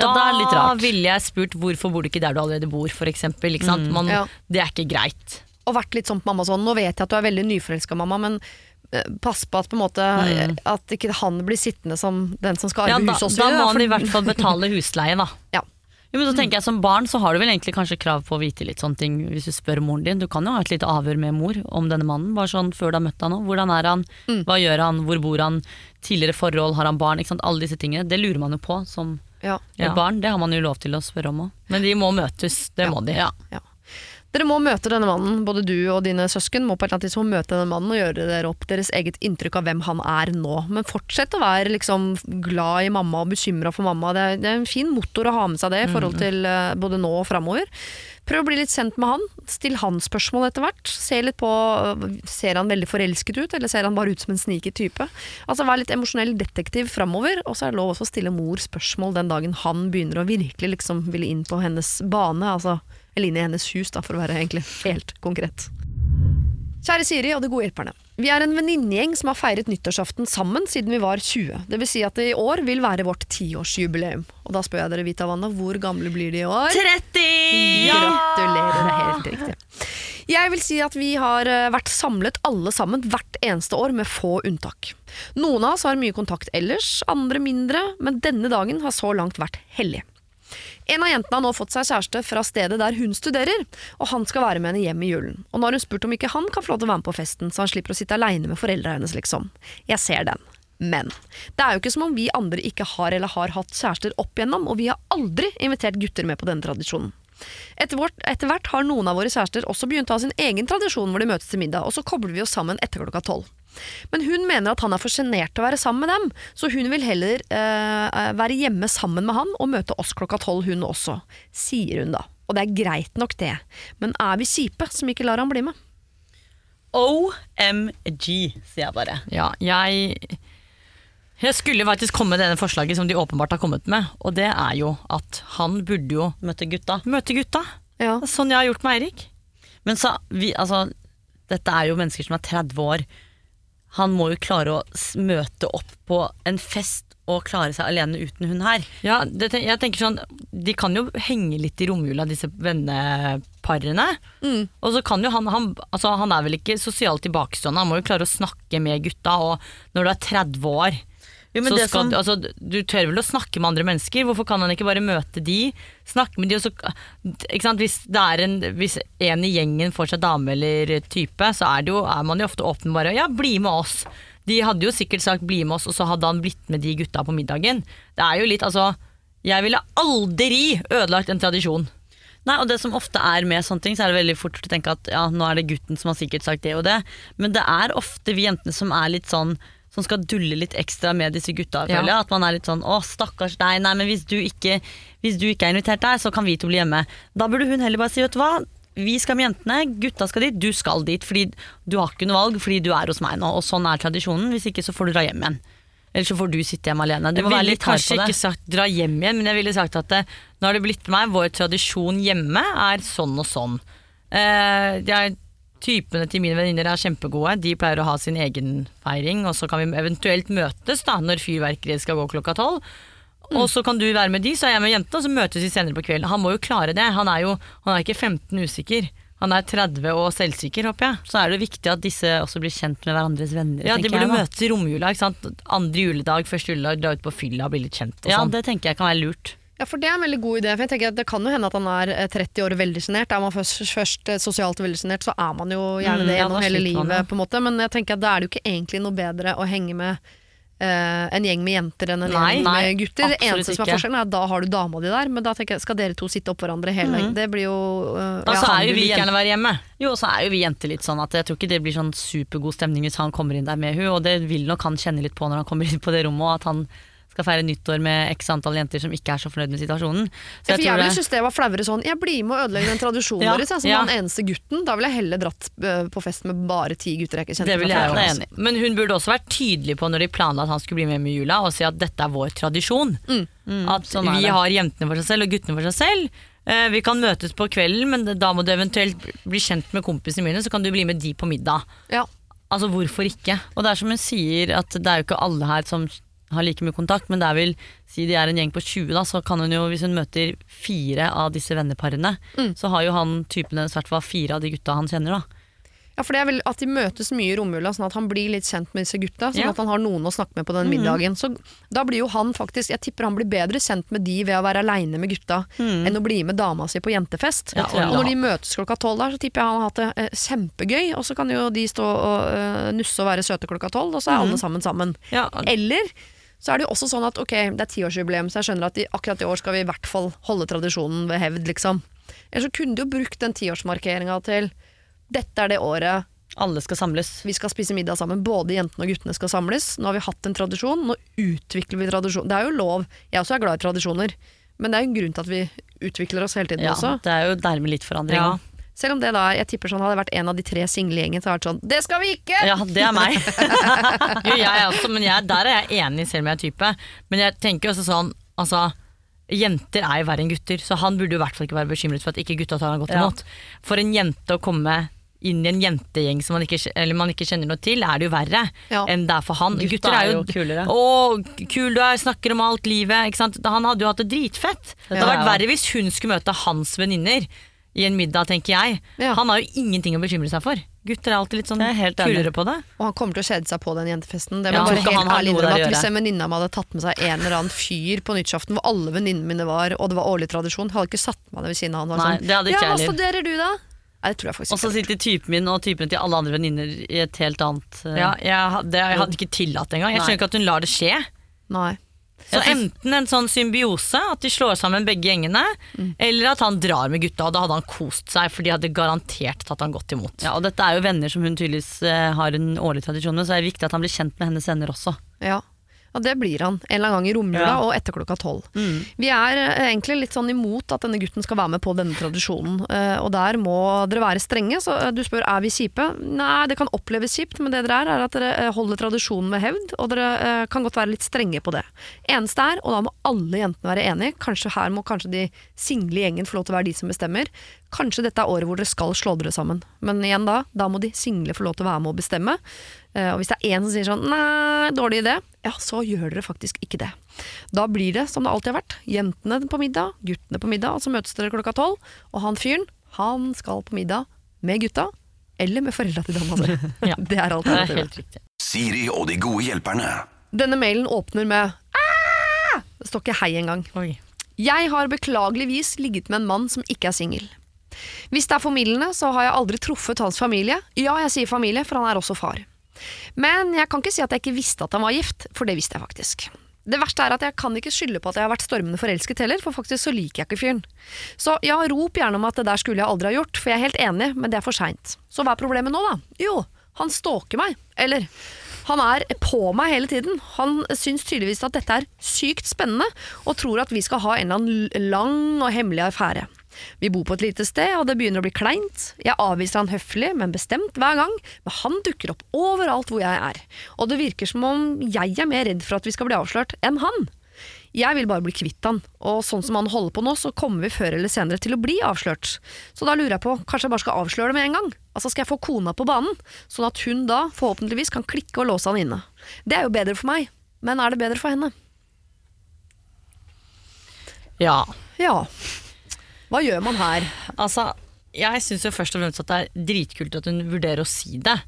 Ja, Da ville jeg spurt hvorfor bor du ikke der du allerede bor, for eksempel. Ikke sant? Man, Ja. Det er ikke greit. Og vært litt sånn på mamma sånn Nå vet jeg at du er veldig nyforelska, mamma, men eh, pass på at på en måte mm. At ikke han blir sittende som den som skal Ja, arve da, huset også. da må han i hvert fall betale husleie, da. ja. Jo, men så tenker jeg Som barn så har du vel egentlig kanskje krav på å vite litt sånne ting hvis du spør moren din. Du kan jo ha et lite avhør med mor om denne mannen, bare sånn før du har møtt han òg. Hvordan er han, hva gjør han, hvor bor han, tidligere forhold, har han barn? Ikke sant? Alle disse tingene. Det lurer man jo på som Ja. Ja. et barn. Det har man jo lov til å spørre om òg. Men de må møtes, det må de. Ja. Dere må møte denne mannen, både du og dine søsken må på et eller annet tidspunkt møte denne mannen og gjøre dere opp deres eget inntrykk av hvem han er nå. Men fortsett å være liksom glad i mamma og bekymra for mamma. Det er, det er en fin motor å ha med seg det i forhold til eh, både nå og framover. Prøv å bli litt kjent med han. Still han spørsmål etter hvert. Se litt på øh, Ser han veldig forelsket ut, eller ser han bare ut som en sniket type? Altså Vær litt emosjonell detektiv framover, og så er det lov også å stille mor spørsmål den dagen han begynner å virkelig liksom ville inn på hennes bane. Altså eller inn i hennes hus, da, for å være egentlig helt konkret. Kjære Siri og de gode hjelperne. Vi er en venninnegjeng som har feiret nyttårsaften sammen siden vi var 20. Det vil si at det i år vil være vårt tiårsjubileum. Og da spør jeg dere, Vita Vanna, hvor gamle blir de i år? 30! Gratulerer, det er helt riktig. Jeg vil si at vi har eh, vært samlet alle sammen hvert eneste år, med få unntak. Noen av oss har mye kontakt ellers, andre mindre, men denne dagen har så langt vært hellig. En av jentene har nå fått seg kjæreste fra stedet der hun studerer, og han skal være med henne hjem i julen. Og nå har hun spurt om ikke han kan få lov til å være med på festen, så han slipper å sitte aleine med foreldra hennes, liksom. Jeg ser den. Men det er jo ikke som om vi andre ikke har eller har hatt kjærester opp igjennom, og vi har aldri invitert gutter med på denne tradisjonen. Etter, vårt, etter hvert har noen av våre kjærester også begynt å ha sin egen tradisjon hvor de møtes til middag, og så kobler vi oss sammen etter klokka tolv. Men hun mener at han er for sjenert til å være sammen med dem, så hun vil heller eh, være hjemme sammen med han og møte oss klokka tolv, hun også, sier hun da. Og det er greit nok det, men er vi kjipe som ikke lar han bli med? OMG, sier jeg bare. Ja, jeg Jeg skulle faktisk komme med denne forslaget som de åpenbart har kommet med, og det er jo at han burde jo Møte gutta. møte gutta. Ja. Det er Sånn jeg har gjort med Eirik. Men så, vi, altså, dette er jo mennesker som er 30 år. Han må jo klare å møte opp på en fest og klare seg alene uten hun her. Ja, det, jeg tenker sånn De kan jo henge litt i romjula, disse venneparene. Mm. Og så kan jo han han, altså han er vel ikke sosialt tilbakestående, han må jo klare å snakke med gutta. Og når du er 30 år, Jo, men så det skal, som- altså, du tør vel å snakke med andre mennesker? Hvorfor kan han ikke bare møte de, snakke med de, så? Hvis, det en, hvis en i gjengen får seg dame eller type, så er, det jo, er man jo ofte åpen bare Ja, bli med oss. De hadde jo sikkert sagt 'bli med oss', og så hadde han blitt med de gutta på middagen. Det er jo litt, altså Jeg ville aldri ødelagt en tradisjon. Nei, og det som ofte er med sånne ting, så er det veldig fort å tenke at ja, nå er det gutten som har sikkert sagt det og det, men det er ofte vi jentene som er litt sånn som skal dulle litt ekstra med disse gutta. Ja. føler jeg. At man er litt sånn 'Å, stakkars deg. Nei, men hvis du ikke, hvis du ikke er invitert der, så kan vi to bli hjemme'. Da burde hun heller bare si 'Vet du hva, vi skal med jentene, gutta skal dit, du skal dit'. Fordi du har ikke noe valg, fordi du er hos meg nå. Og sånn er tradisjonen. Hvis ikke så får du dra hjem igjen. Eller så får du sitte hjemme alene. Du Jeg må være ville litt hard kanskje på det. ikke sagt dra hjem igjen, men jeg ville sagt at det, nå har det blitt med meg, vår tradisjon hjemme er sånn og sånn. Uh, jeg, typene til mine venninner er kjempegode, de pleier å ha sin egen feiring, og så kan vi eventuelt møtes da, når fyrverkeriet skal gå klokka tolv. Og så kan du være med de, så er jeg med jentene, og så møtes vi senere på kvelden. Han må jo klare det, han er jo han er ikke 15 usikker. Han er 30 og selvsikker, håper jeg. Så er det viktig at disse også blir kjent med hverandres venner. Ja, De burde jeg møtes i romjula. ikke sant? Andre juledag, første juledag, dra ut på fylla, og bli litt kjent Ja, sånn. det tenker jeg kan være lurt. Ja, for det er en veldig god idé. For jeg tenker at Det kan jo hende at han er eh, 30 år og veldig sjenert. Er man først, først eh, sosialt veldig sjenert, så er man jo gjerne Mm, det gjennom gjennom ja, hele livet. ja. på en måte Men jeg tenker at da er det jo ikke egentlig noe bedre å henge med Uh, en gjeng med jenter enn en Nei, gjeng nei, med gutter. Det eneste som er forskjellen, er at da har du dama di der, men da tenker jeg, skal dere to sitte oppå hverandre hele Det blir jo uh, Da ja. så er jo vi gjerne være hjemme. Jo, og så er jo vi jenter litt sånn at jeg tror ikke det blir sånn supergod stemning hvis han kommer inn der med hun, og det vil nok han kjenne litt på når han kommer inn på det rommet, og at han skal feire nyttår med x antall jenter som ikke er så fornøyd med situasjonen. Så Ja, for jeg jeg tror ville det, synes det var flauere sånn Jeg blir med og ødelegger den tradisjonen Ja, deres, jeg, som ja. den eneste gutten. Da ville jeg heller dratt eh, på fest med bare ti gutter jeg ikke kjente fra jeg før. altså. Men hun burde også vært tydelig på når de planla at han skulle bli med med jula, og si at dette er vår tradisjon. at sånn vi har jentene for seg selv og guttene for seg selv. Eh, vi kan møtes på kvelden, men da må du eventuelt bli kjent med kompisene mine, så kan du bli med de på middag. Ja. Altså, hvorfor ikke? Og det er som hun sier, at det er jo ikke alle her som har like mye kontakt, men det er vel, si de er en gjeng på 20 da, så kan hun jo, hvis hun møter fire av disse venneparene, så har jo han typen hennes hvert fall fire av de gutta han kjenner da. Ja, for det er vel at de møtes mye i romjula, sånn at han blir litt kjent med disse gutta. Sånn Ja. at han har noen å snakke med på den middagen. Så da blir jo han faktisk Jeg tipper han blir bedre kjent med de ved å være aleine med gutta enn å bli med dama si på jentefest. Ja, og når de møtes klokka tolv der, så tipper jeg han har hatt det eh, kjempegøy. Og så kan jo de stå og eh, nusse og være søte klokka tolv, og så er alle sammen sammen. Ja, Eller så er det jo også sånn at ok, det er tiårsjubileum, så jeg skjønner at i, akkurat i år skal vi i hvert fall holde tradisjonen ved hevd, liksom. Eller så kunne de jo brukt den tiårsmarkeringa til dette er det året Alle skal samles. vi skal spise middag sammen. Både jentene og guttene skal samles. Nå har vi hatt en tradisjon, nå utvikler vi tradisjon. Det er jo lov. Jeg også er glad i tradisjoner, men det er jo en grunn til at vi utvikler oss hele tiden Ja, også. det er jo dermed litt forandring. Ja. Selv om det da, jeg tipper sånn hadde vært en av de tre single i gjengen, hadde vært sånn Det skal vi ikke! Ja, det er meg. Jo, jeg også, men jeg, der er jeg enig, selv om jeg er type. Men jeg tenker også sånn altså, Jenter er jo verre enn gutter, så han burde jo i hvert fall ikke være bekymret for at ikke gutta tar han godt Ja. imot. For en jente å komme inn i en jentegjeng som man ikke, eller man ikke kjenner noe til, er det jo verre Ja. enn det er for han. Gutter, Gutter er jo kulere. Å, kul du er, snakker om alt livet. Ikke sant? Han hadde jo hatt det dritfett. Det hadde Ja. vært verre hvis hun skulle møte hans venninner i en middag, tenker jeg. Ja. Han har jo ingenting å bekymre seg for. Gutter er alltid litt sånn er kulere på det. Og han kommer til å kjede seg på den jentefesten. Det Ja, bare helt ærlig innrømme at Hvis en venninne av meg hadde tatt med seg en eller annen fyr på nyttårsaften hvor alle venninnene mine var, og det var årlig tradisjon, hadde ikke satt meg ned ved siden av han. og Nei, sånn, det hadde ikke ja, hva studerer du da? Nei, det tror jeg faktisk Og så sitter typen min og typene til alle andre venninner i et helt annet uh... Ja, jeg, hadde- jeg hadde ikke tillatt det engang. Jeg skjønner ikke at hun lar det skje. Nei. Så enten en sånn symbiose, at de slår sammen begge gjengene, Mm. eller at han drar med gutta, og da hadde han kost seg, for de hadde garantert tatt han godt imot. Ja, og dette er jo venner som hun tydeligvis eh, har en årlig tradisjon med, så er det viktig at han blir kjent med hennes venner også. Ja. Ja, det blir han. En eller annen gang i romjula Ja. og etter klokka tolv. Vi er eh, egentlig litt sånn imot at denne gutten skal være med på denne tradisjonen, eh, og der må dere være strenge. Så eh, du spør er vi kjipe. Nei, det kan oppleves kjipt, men det dere er, er at dere holder tradisjonen med hevd, og dere kan godt være litt strenge på det. Eneste er, og da må alle jentene være enige, kanskje her må kanskje de single gjengen få lov til å være de som bestemmer. Kanskje dette er året hvor dere skal slå dere sammen. Men igjen da, da må de single få lov til å være med å bestemme. Eh, og hvis det er én som sier sånn nei, dårlig idé, ja, så gjør dere faktisk ikke det. Da blir det som det alltid har vært. Jentene på middag, guttene på middag, og så møtes dere klokka tolv. Og han fyren, han skal på middag med gutta, eller med foreldra til dama si. Ja. Det er Det er alternativet. Siri og de gode hjelperne. Denne mailen åpner med «Ah!» Det står ikke hei engang. Oi. Jeg har beklageligvis ligget med en mann som ikke er singel. Hvis det er formildende, så har jeg aldri truffet hans familie. Ja, jeg sier familie, for han er også far. Men jeg kan ikke si at jeg ikke visste at han var gift, for det visste jeg faktisk. Det verste er at jeg kan ikke skylde på at jeg har vært stormende forelsket heller, for faktisk så liker jeg ikke fyren. Så ja, rop gjerne om at det der skulle jeg aldri ha gjort, for jeg er helt enig, men det er for seint. Så hva er problemet nå, da? Jo, han stalker meg. Eller han er på meg hele tiden. Han syns tydeligvis at dette er sykt spennende, og tror at vi skal ha en eller annen lang og hemmelig affære. Vi bor på et lite sted, og det begynner å bli kleint. Jeg avviser han høflig, men bestemt hver gang, men han dukker opp overalt hvor jeg er. Og det virker som om jeg er mer redd for at vi skal bli avslørt, enn han. Jeg vil bare bli kvitt han, og sånn som han holder på nå, så kommer vi før eller senere til å bli avslørt. Så da lurer jeg på, kanskje jeg bare skal avsløre det med en gang? Altså skal jeg få kona på banen, sånn at hun da forhåpentligvis kan klikke og låse han inne. Det er jo bedre for meg, men er det bedre for henne? Ja. Ja. Hva gjør man her? Altså, jeg syns jo først og fremst at det er dritkult at hun vurderer å si det.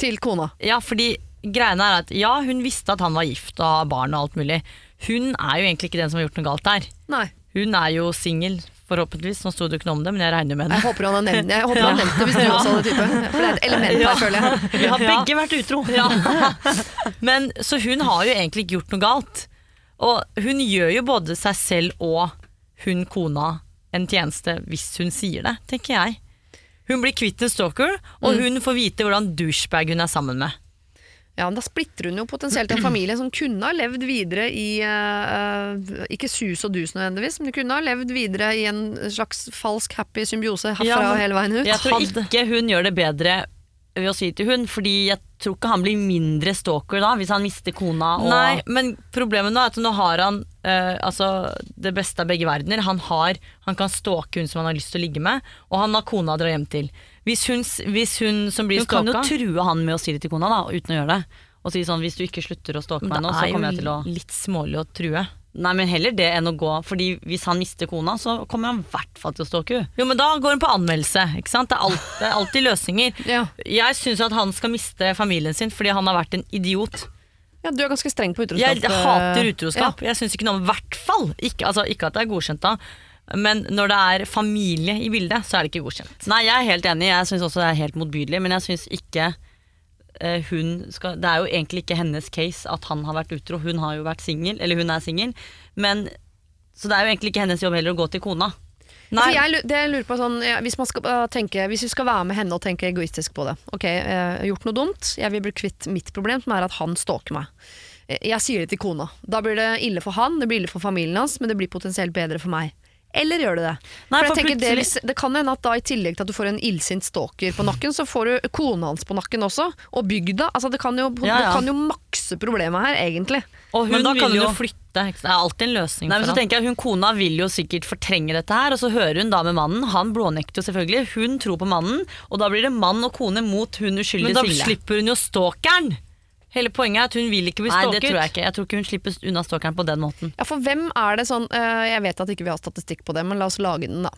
Til kona. Ja, fordi greiene er at ja, hun visste at han var gift og har barn og alt mulig. Hun er jo egentlig ikke den som har gjort noe galt der. Nei. Hun er jo singel, forhåpentligvis. Nå sto det jo ikke noe om det, men jeg regner med det. Jeg håper han har nevnt, det hvis du også hadde type. For det er et element her, føler jeg. Vi har Ja. begge vært utro. Ja. Men Så hun har jo egentlig ikke gjort noe galt. Og hun gjør jo både seg selv og hun kona en tjeneste hvis hun sier det, tenker jeg. Hun blir kvitt en stalker, og hun får vite hvordan douchebag hun er sammen med. Ja, men Da splitter hun jo potensielt en familie som kunne ha levd videre i uh, Ikke sus og dus nødvendigvis, men kunne ha levd videre i en slags falsk happy symbiose herfra Ja, hele veien ut. Jeg tror ikke hun gjør det bedre ved å si til hun, fordi jeg tror ikke han blir mindre stalker da, hvis han mister kona og Nei, men problemet nå er at nå har han eh, altså det beste av begge verdener. Han, har, han kan stalke hun som han har lyst til å ligge med, og han har kona å dra hjem til. Hvis hun, hvis hun som blir Hun kan jo true han med å si det til kona, da, uten å gjøre det. Og si sånn, hvis du ikke slutter å stalke meg nå, så kommer jeg til å litt smålig å true. Nei, men heller det enn å gå, fordi hvis han mister kona, så kommer han i hvert fall til å stalke henne. Jo, men da går hun på anmeldelse. Ikke sant? Det, er alt, det er alltid løsninger. Ja. Jeg syns at han skal miste familien sin fordi han har vært en idiot. Ja, du er ganske streng på utroskap. Jeg hater utroskap. utroskap. Jeg syns ikke noe om hvert fall. Ikke, altså, ikke at det er godkjent da, men når det er familie i bildet, så er det ikke godkjent. Nei, jeg er helt enig, jeg syns også det er helt motbydelig, men jeg syns ikke eh, hun skal Det er jo egentlig ikke hennes case at han har vært utro. Hun har jo vært singel, eller hun er singel, men Så det er jo egentlig ikke hennes jobb heller å gå til kona. Nei. jeg, det jeg lurer på sånn, ja, hvis, man skal, uh, tenke, hvis vi skal være med henne og tenke egoistisk på det Ok, eh, jeg har gjort noe dumt, jeg vil bli kvitt mitt problem, som er at han stalker meg. Eh, Jeg sier det til kona. Da blir det ille for han, det blir ille for familien hans, men det blir potensielt bedre for meg. Eller gjør du det? Nei, for jeg tenker det, plutselig- hvis, det kan hende at da i tillegg til at du får en illsint stalker på nakken, så får du kona hans på nakken også, og bygda. Altså det kan jo, Ja, ja. Det kan jo makse problemet her, egentlig. Og hun Men da vil kan hun jo flytte. Det er alltid en løsning Nei, men for så han. tenker jeg Hun kona vil jo sikkert fortrenge dette her, og så hører hun da med mannen. Han blånekter jo selvfølgelig. Hun tror på mannen, og da blir det mann og kone mot hun Men da slipper hun jo stalkeren! Hele poenget er at hun vil ikke bli Nei, det tror jeg ikke. Jeg tror ikke hun slipper unna stalkeren på den måten. Ja, for hvem er det sånn eh, Jeg vet at ikke vi har statistikk på det, men la oss lage den, da.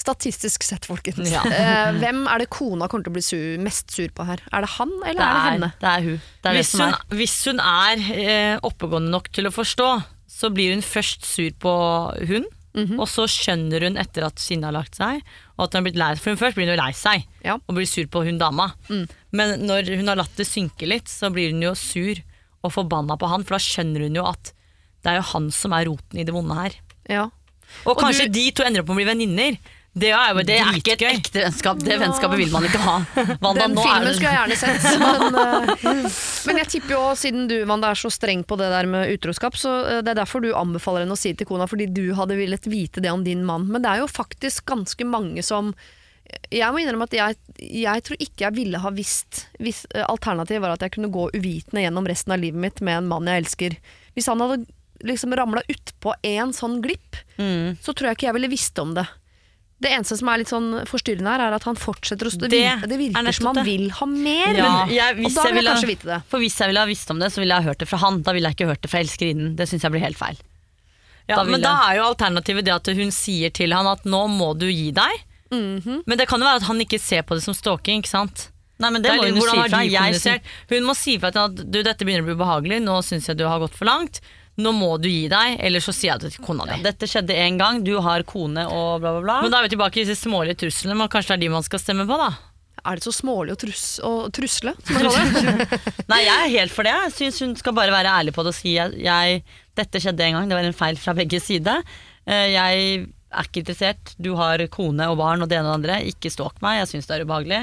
Statistisk sett, folkens. Ja. Eh, hvem er det kona kommer til å bli sur, mest sur på her? Er det han, eller Det er det er, henne? det er hun. Det er Hvis som hun, er. hvis hun er eh, oppegående nok til å forstå, så blir hun først sur på hun, Mhm. og så skjønner hun etter at sinnet har lagt seg, og at hun har blitt lei For hun først blir hun jo lei seg, Ja. og blir sur på hun dama. Mm. Men når hun har latt det synke litt, så blir hun jo sur og forbanna på han, for da skjønner hun jo at det er jo han som er roten i det vonde her. Ja. Og, Og kanskje du- de to ender opp med å bli venninner. Det er jo Det er ikke et ekte vennskap. Det vennskapet vil man ikke ha. Vanda, Den filmen skulle jeg gjerne sett. Men, eh, men jeg tipper jo, siden du Wanda, er så streng på det der med utroskap, så eh, det er derfor du anbefaler henne å si det til kona, fordi du hadde villet vite det om din mann. Men det er jo faktisk ganske mange som jeg må innrømme at jeg, jeg tror ikke jeg ville ha visst hvis eh, alternativet var at jeg kunne gå uvitende gjennom resten av livet mitt med en mann jeg elsker. Hvis han hadde liksom ramla utpå en sånn glipp, Mm. så tror jeg ikke jeg ville visst om det. Det eneste som er litt sånn forstyrrende her, er at han fortsetter å stå. Det, Det virker- er som han det. vil ha mer. Ja. Jeg- hvis og da vil jeg kanskje vite det. For hvis jeg ville ha visst om det, så ville jeg ha hørt det fra han. Da ville jeg ikke hørt det fra elskerinnen. Det syns jeg blir helt feil. Ja, Da men jeg- da er jo alternativet det at hun sier til han at nå må du gi deg. Mhm. Men det kan jo være at han ikke ser på det som stalking, ikke sant? Nei, men det, det må hun jo si fra. Hun må si fra til at du, dette begynner å bli ubehagelig, nå syns jeg du har gått for langt. Nå må du gi deg, eller så sier jeg det til kona di. Ja, dette skjedde én gang, du har kone og bla, bla, bla. Men da er vi tilbake i disse smålige truslene, men kanskje det er de man skal stemme på, da. Er det så smålig å, trus å trusle? Nei, jeg er helt for det. Jeg syns hun skal bare være ærlig på det og si at jeg, dette skjedde en gang, det var en feil fra begge sider. Eh, Jeg er ikke interessert, du har kone og barn og det ene og det andre. Ikke stalk meg, jeg syns det er ubehagelig.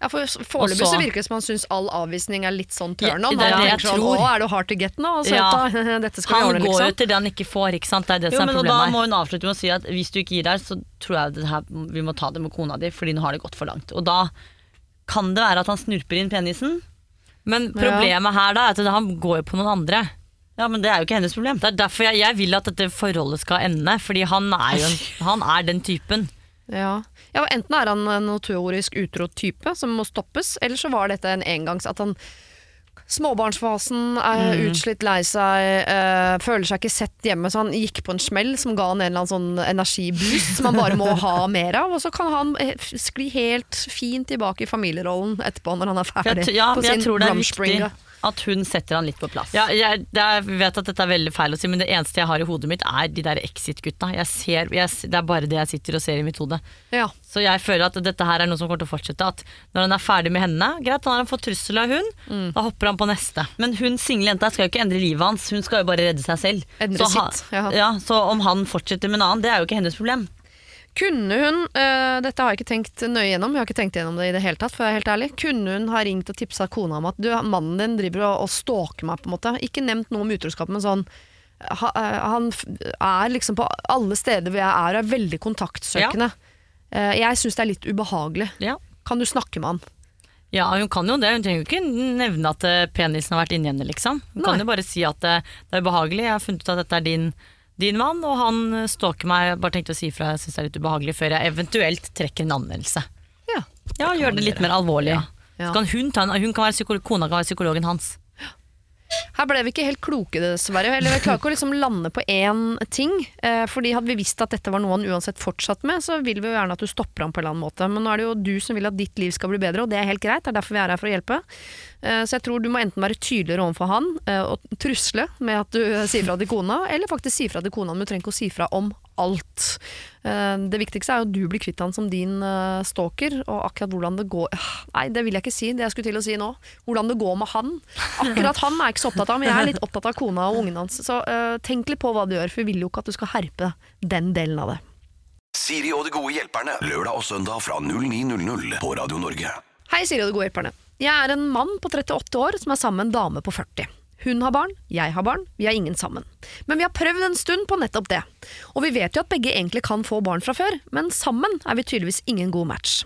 Ja, for Foreløpig så- virker det som han syns all avvisning er litt sånn turn Ja, on. det er Han det jeg sånn. Å, er du hard to get nå? Ja. Dette skal Han ordne, går jo til det han ikke får, ikke sant. Det er det Jo, som er problemet. Da må hun avslutte med å si at hvis du ikke gir deg, så tror jeg det her, vi må ta det med kona di, fordi nå har det gått for langt. Og da kan det være at han snurper inn penisen. Men problemet her da er at han går jo på noen andre. Ja, men det er jo ikke hennes problem. Det er derfor jeg, jeg vil at dette forholdet skal ende, fordi han er jo en, han er den typen. Ja. ja, Enten er han en notorisk utro type som må stoppes, eller så var dette en engangs at han Småbarnsfasen, er Mm. utslitt, lei seg, øh, føler seg ikke sett hjemme, så han gikk på en smell som ga han en eller annen sånn energiboost som han bare må ha mer av. Og så kan han eh, skli helt fint tilbake i familierollen etterpå når han er ferdig jeg, ja, på jeg sin tror det er viktig. At hun setter han litt på plass. Ja, jeg, jeg vet at dette er veldig feil å si, men det eneste jeg har i hodet mitt, er de der Exit-gutta. Jeg ser, jeg, det er bare det jeg sitter og ser i mitt hode. Ja. Så jeg føler at dette her er noe som kommer til å fortsette. At når han er ferdig med henne, greit, han har fått trussel av hun, Mm. da hopper han på neste. Men hun single jenta skal jo ikke endre livet hans, hun skal jo bare redde seg selv. Endre så, sitt, ja. ja, så om han fortsetter med en annen, det er jo ikke hennes problem. Kunne hun, uh, dette har jeg ikke tenkt nøye gjennom, jeg har ikke tenkt gjennom det i det hele tatt, for jeg er helt ærlig. Kunne hun ha ringt og tipsa kona om at du, mannen din driver og, og stalker meg, på en måte. Ikke nevnt noe om utroskap, men sånn ha, eh, Han er liksom på alle steder hvor jeg er, og er veldig kontaktsøkende. Eh, jeg syns det er litt ubehagelig. Ja. Kan du snakke med han? Ja, hun kan jo det. Hun trenger jo ikke nevne at penisen har vært inni henne, liksom. Hun Nei. kan jo bare si at det er ubehagelig, jeg har funnet ut at dette er din, din mann, og han stalker meg. Bare tenkte å si ifra, jeg syns det er litt ubehagelig, før jeg eventuelt trekker en anmeldelse. Ja. Ja, gjør det litt mer alvorlig. Ja. Så kan hun ta en, hun kan være psykolog, kona kan være psykologen hans. Her ble vi ikke helt kloke, dessverre. Eller vi klarer ikke å liksom lande på én ting. Eh, fordi hadde vi visst at dette var noe han uansett fortsatt med, så vil vi jo gjerne at du stopper ham på en eller annen måte. Men nå er det jo du som vil at ditt liv skal bli bedre, og det er helt greit. Det er derfor vi er her for å hjelpe. Eh, så jeg tror du må enten være tydeligere overfor han eh, og trusle med at du eh, sier fra til kona, eller faktisk si fra til kona, men du trenger ikke å si fra om alt. Det viktigste er jo at du blir kvitt han som din stalker, og akkurat hvordan det går Ah, Nei, det vil jeg ikke si, det jeg skulle til å si nå. Hvordan det går med han. Akkurat han er jeg ikke så opptatt av, men jeg er litt opptatt av kona og ungen hans. Så tenk litt på hva du gjør, for vi vil jo ikke at du skal herpe den delen av det. Siri og de gode hjelperne. Lørdag og søndag fra 09.00 på Radio Norge. Hei, Siri og de gode hjelperne. Jeg er en mann på 38 år som er sammen med en dame på 40. Hun har barn, jeg har barn, vi har ingen sammen. Men vi har prøvd en stund på nettopp det. Og vi vet jo at begge egentlig kan få barn fra før, men sammen er vi tydeligvis ingen god match.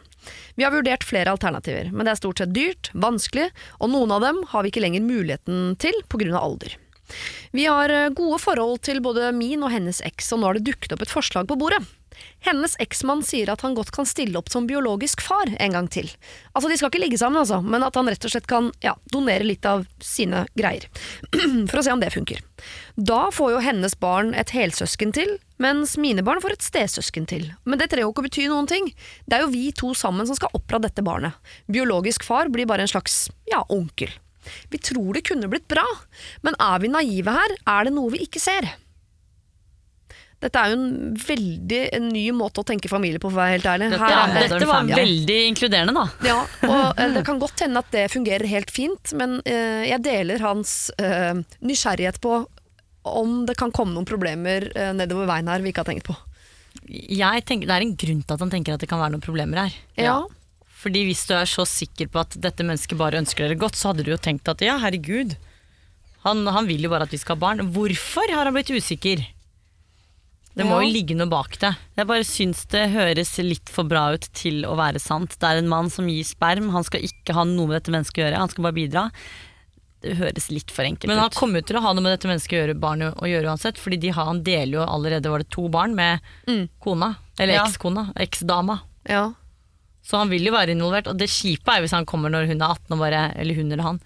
Vi har vurdert flere alternativer, men det er stort sett dyrt, vanskelig, og noen av dem har vi ikke lenger muligheten til pga. alder. Vi har eh, gode forhold til både min og hennes eks, og nå har det dukket opp et forslag på bordet. Hennes eksmann sier at han godt kan stille opp som biologisk far en gang til. Altså, De skal ikke ligge sammen, altså, men at han rett og slett kan ja, donere litt av sine greier. For å se om det funker. Da får jo hennes barn et helsøsken til, mens mine barn får et stesøsken til. Men det trenger jo ikke å bety noen ting. Det er jo vi to sammen som skal oppdra dette barnet. Biologisk far blir bare en slags ja, onkel. Vi tror det kunne blitt bra, men er vi naive her, er det noe vi ikke ser. Dette er jo en veldig en ny måte å tenke familie på, for å være helt ærlig. Her Ja, dette var veldig inkluderende, da. Ja, og eh, det kan godt hende at det fungerer helt fint, men eh, jeg deler hans eh, nysgjerrighet på om det kan komme noen problemer eh, nedover veien her vi ikke har tenkt på. Jeg tenker, det er en grunn til at han tenker at det kan være noen problemer her. Ja, Fordi hvis du er så sikker på at dette mennesket bare ønsker dere godt, så hadde du jo tenkt at ja, herregud, han, han vil jo bare at vi skal ha barn. Hvorfor har han blitt usikker? Det må jo ligge noe bak det. Jeg bare syns det høres litt for bra ut til å være sant. Det er en mann som gir sperm, han skal ikke ha noe med dette mennesket å gjøre, han skal bare bidra. det høres litt for enkelt ut. Men han kommer jo til å ha noe med dette mennesket å gjøre, barnet å gjøre uansett. Fordi de har, han deler jo allerede var det to barn med Mm. kona. Eller Ja. ekskona. Eksdama. Ja. Så han vil jo være involvert. Og det kjipe er hvis han kommer når hun er 18 og bare Eller hun eller han.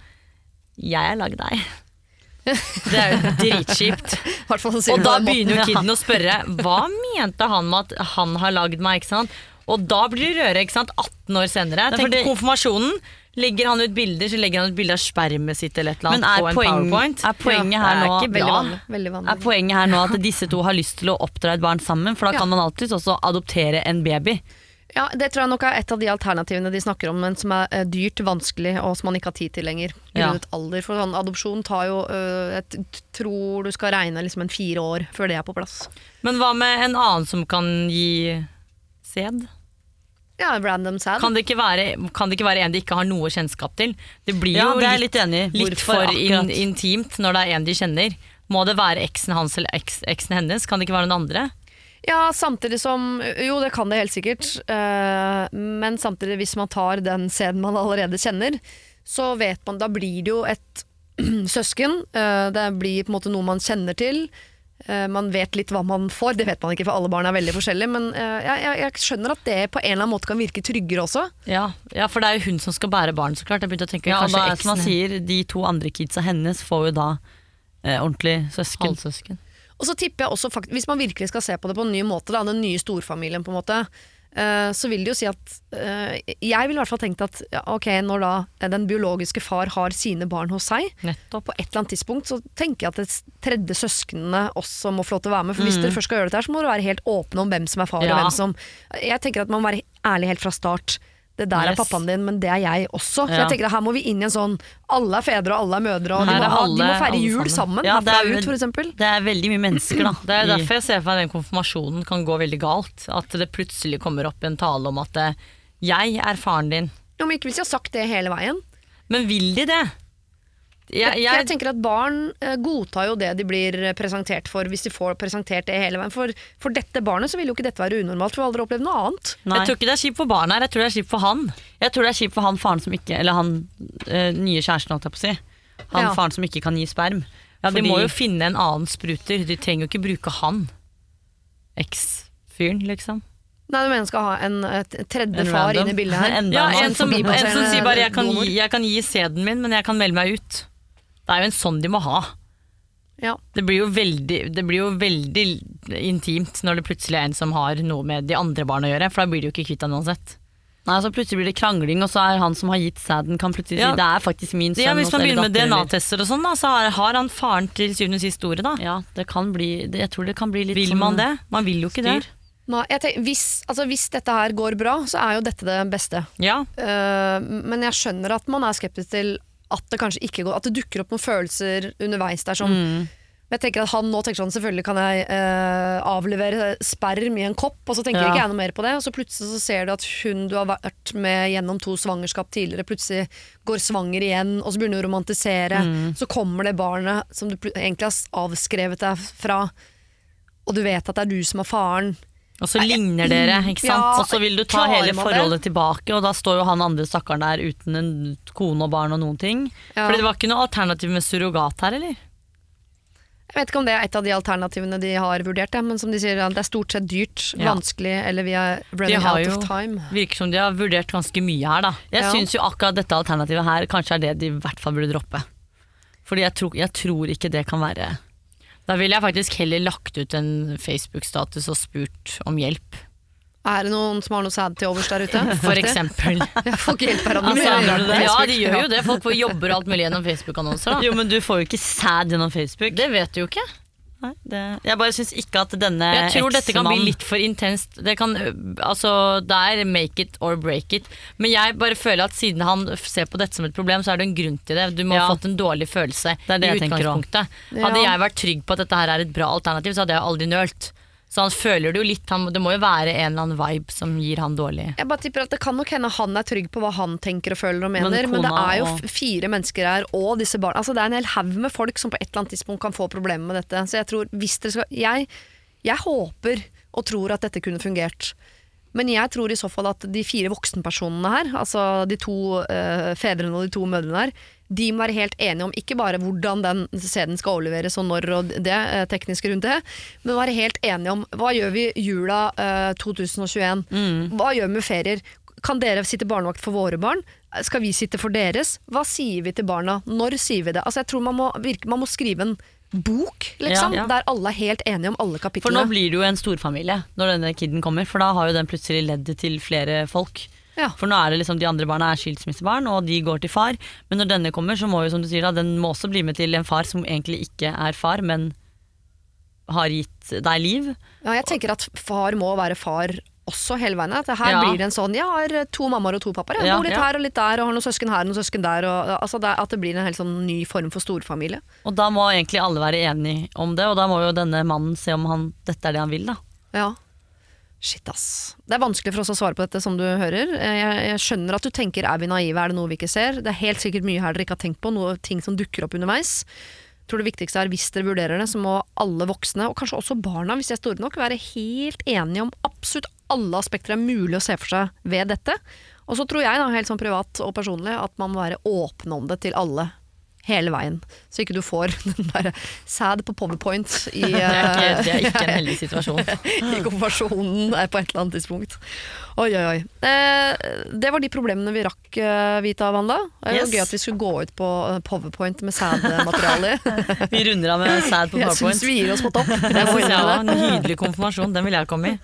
Jeg er lagd deg. Det er jo dritkjipt. Og da på begynner jo kiden å spørre hva mente han med at han har lagd meg, ikke sant? Og da blir det røre, ikke sant? 18 år senere. Tenk det- konfirmasjonen. Legger han ut bilder, så legger han ut bilde av spermet sitt eller et eller annet på en poeng, powerpoint. er poenget Ja, her er nå Veldig vanlig. Veldig vanlig. Er poenget her nå at disse to har lyst til å oppdra et barn sammen? For da Ja. kan man alltids også adoptere en baby. Ja, Det tror jeg nok er et av de alternativene de snakker om, men som er eh, dyrt, vanskelig og som man ikke har tid til lenger. Ja. Alder. For sånn adopsjon tar jo Jeg tror du skal regne liksom en fire år før det er på plass. Men hva med en annen som kan gi sæd? Ja, random sad. Kan det, ikke være, kan det ikke være en de ikke har noe kjennskap til? Det blir Ja, jo det litt, litt enig litt for in, intimt når det er en de kjenner. Må det være eksen hans eller eks, eksen hennes? Kan det ikke være noen andre? Ja, samtidig som Jo, det kan det helt sikkert. Uh, men samtidig, hvis man tar den scenen man allerede kjenner, så vet man Da blir det jo et søsken. Uh, det blir på en måte noe man kjenner til. Uh, man vet litt hva man får. Det vet man ikke, for alle barn er veldig forskjellige. Men jeg, jeg, jeg skjønner at det på en eller annen måte kan virke tryggere også. Ja, ja, for det er jo hun som skal bære barn, så klart. Jeg begynte å tenke Ja, kanskje da, eksen. som han sier, De to andre kidsa hennes får jo da ordentlig søsken. halvsøsken. Og så tipper jeg også, faktisk, hvis man virkelig skal se på det på en ny måte, da, den nye storfamilien på en måte, uh, så vil det jo si at uh, Jeg ville i hvert fall tenkt at ja, ok, når da eh, den biologiske far har sine barn hos seg, Nettopp. på et eller annet tidspunkt så tenker jeg at det tredje søsknene også må få lov til å være med. For hvis dere først skal gjøre dette her, så må dere være helt åpne om hvem som er far Ja. og hvem som Jeg tenker at man må være ærlig helt fra start. Det der er pappaen din, men det er jeg også. Så Ja. jeg tenker at Her må vi inn i en sånn Alle er fedre og alle er mødre, og de må, ha, de må feire jul sammen. sammen. Ja, det er- ut, for eksempel. Det er veldig mye mennesker, da. Det er derfor jeg ser for meg den konfirmasjonen kan gå veldig galt. At det plutselig kommer opp en tale om at eh, jeg er faren din. Jo, men ikke hvis de har sagt det hele veien. Men vil de det? Jeg, Jeg, jeg tenker at Barn eh, godtar jo det de blir eh, presentert for, hvis de får presentert det hele veien. For, for dette barnet så vil jo ikke dette være unormalt, for vi har aldri opplevd noe annet. Nei. jeg tror ikke det er kjipt for barnet her, jeg tror det er kjipt for han. Jeg tror det er kjipt for han faren som ikke Eller han øh, nye kjæresten, holdt jeg på å si. Han Ja. faren som ikke kan gi sperm. Ja, De må jo finne en annen spruter, de trenger jo ikke bruke han. Eks-fyren, liksom. Nei, du mener skal ha en et tredje En far inn i bildet her? Enda Ja, en en som, en som sier bare jeg kan, gi, 'jeg kan gi sæden min, men jeg kan melde meg ut'. Det er jo en sånn de må ha. Ja. Det blir, jo veldig, det blir jo veldig intimt når det plutselig er en som har noe med de andre barna å gjøre, for da blir de jo ikke kvitt han uansett. Nei, så Plutselig blir det krangling, og så er han som har gitt sæden, kan plutselig Ja. si det er faktisk min sønn. Ja, Hvis man begynner med DNA-tester og sånn, da, så har, han faren til syvende og sist ordet, da. Ja, det kan bli det- Jeg tror det kan bli litt Vil sånn man det? Man vil jo ikke det. Nei, jeg tenker, hvis, altså, hvis dette her går bra, så er jo dette det beste. Ja, Uh, men jeg skjønner at man er skeptisk til at det kanskje ikke går At det dukker opp noen følelser underveis der som Mm. Jeg tenker at Han nå tenker sånn Selvfølgelig kan jeg eh, avlevere sperm i en kopp, og så tenker Ja. ikke jeg noe mer på det. Og så plutselig så ser du at hun du har vært med gjennom to svangerskap tidligere, plutselig går svanger igjen, og så begynner du å romantisere. Mm. Så kommer det barnet som du egentlig har avskrevet deg fra, og du vet at det er du som er faren. Og så ligner dere, ikke sant. Ja, og så vil du ta hele forholdet tilbake, og da står jo han andre stakkaren der uten en kone og barn og noen ting. Ja. Fordi det var ikke noe alternativ med surrogat her, eller? Jeg vet ikke om det er et av de alternativene de har vurdert, ja, men som de sier, det er stort sett dyrt, Ja. vanskelig, eller vi er running out jo of time. Virker som de har vurdert ganske mye her, da. Jeg Ja. syns jo akkurat dette alternativet her kanskje er det de i hvert fall burde droppe. Fordi jeg tror, jeg tror ikke det kan være Da ville jeg faktisk heller lagt ut en Facebook-status og spurt om hjelp, Er det noen som har noe sæd til overs der ute? for eksempel. Jeg Folk hjelper hverandre. Altså, ja, de gjør jo det. Folk får jobber og alt mulig gjennom Facebook-annonser. Jo, men du får jo ikke sæd gjennom Facebook. Det vet du jo ikke. Nei, det, jeg bare syns ikke at denne Jeg tror dette kan bli litt for intenst. Det kan, altså, det er make it or break it. Men jeg bare føler at siden han ser på dette som et problem, så er det en grunn til det. Du må Ja. ha fått en dårlig følelse Det det i jeg utgangspunktet. Ja. Hadde jeg vært trygg på at dette her er et bra alternativ, så hadde jeg aldri nølt. Så han føler det jo litt. Han, det må jo være en eller annen vibe som gir han dårlig Jeg bare tipper at Det kan nok hende han er trygg på hva han tenker og føler og mener, Men men, det er jo fire mennesker her, og disse barna altså Det er en hel haug med folk som på et eller annet tidspunkt kan få problemer med dette. Så jeg tror hvis dere skal Jeg, jeg håper og tror at dette kunne fungert. Men jeg tror i så fall at de fire voksenpersonene her, altså de to øh, fedrene og de to mødrene her, De må være helt enige om ikke bare hvordan den CD-en skal overleveres og når og det eh, tekniske rundt det, men være helt enige om hva gjør vi jula eh, 2021? Hva gjør vi med ferier? Kan dere sitte barnevakt for våre barn? Skal vi sitte for deres? Hva sier vi til barna? Når sier vi det? Altså jeg tror man må, virke, man må skrive en bok, liksom, Ja, ja. der alle er helt enige om alle For nå blir det jo en storfamilie når denne kiden kommer, for da har jo den plutselig ledd til flere folk. Ja. For nå er det liksom de andre barna er skilsmissebarn, og de går til far. Men når denne kommer, så må jo som du sier da, den må også bli med til en far som egentlig ikke er far, men har gitt deg liv. Ja, jeg tenker at far må være far også hele veien. At her Ja. blir det en sånn Jeg har to mammaer og to pappaer. Jeg bor litt ja. her og litt der, og har noen søsken her og noen søsken der. Og, altså det, at det blir en helt sånn ny form for storfamilie. Og da må egentlig alle være enige om det, og da må jo denne mannen se om han, dette er det han vil, da. Ja. Shit, ass. Det er vanskelig for oss å svare på dette, som du hører. Jeg, jeg skjønner at du tenker er vi naive, er det noe vi ikke ser? Det er helt sikkert mye her dere ikke har tenkt på, noe ting som dukker opp underveis. Jeg tror det viktigste er hvis dere vurderer det, så må alle voksne, og kanskje også barna, hvis de er store nok, være helt enige om absolutt alle aspekter det er mulig å se for seg ved dette. Og så tror jeg, da, helt sånn privat og personlig, at man må være åpne om det til alle. Hele veien. Så ikke du får den der sad på powerpoint i, Det er ikke, eh, det er ikke en heldig situasjon. i konfirmasjonen på et eller annet tidspunkt. Oi, oi, oi. Eh, det var de problemene vi rakk, eh, Vita og Wanda. Det var Yes. gøy at vi skulle gå ut på eh, powerpoint med sad-materiale. Vi runder av med sad på powerpoint. Jeg syns vi gir oss på topp. Det jeg var det. en nydelig konfirmasjon, den vil jeg komme i.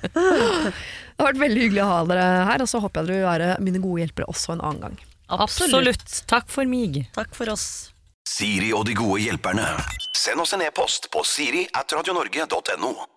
Det har vært veldig hyggelig å ha dere her, og så håper jeg dere vil være mine gode hjelpere også en annen gang. Absolutt. Takk for mig. Takk for oss. Siri og de gode hjelperne. Send oss en e-post på siri at radionorge.no.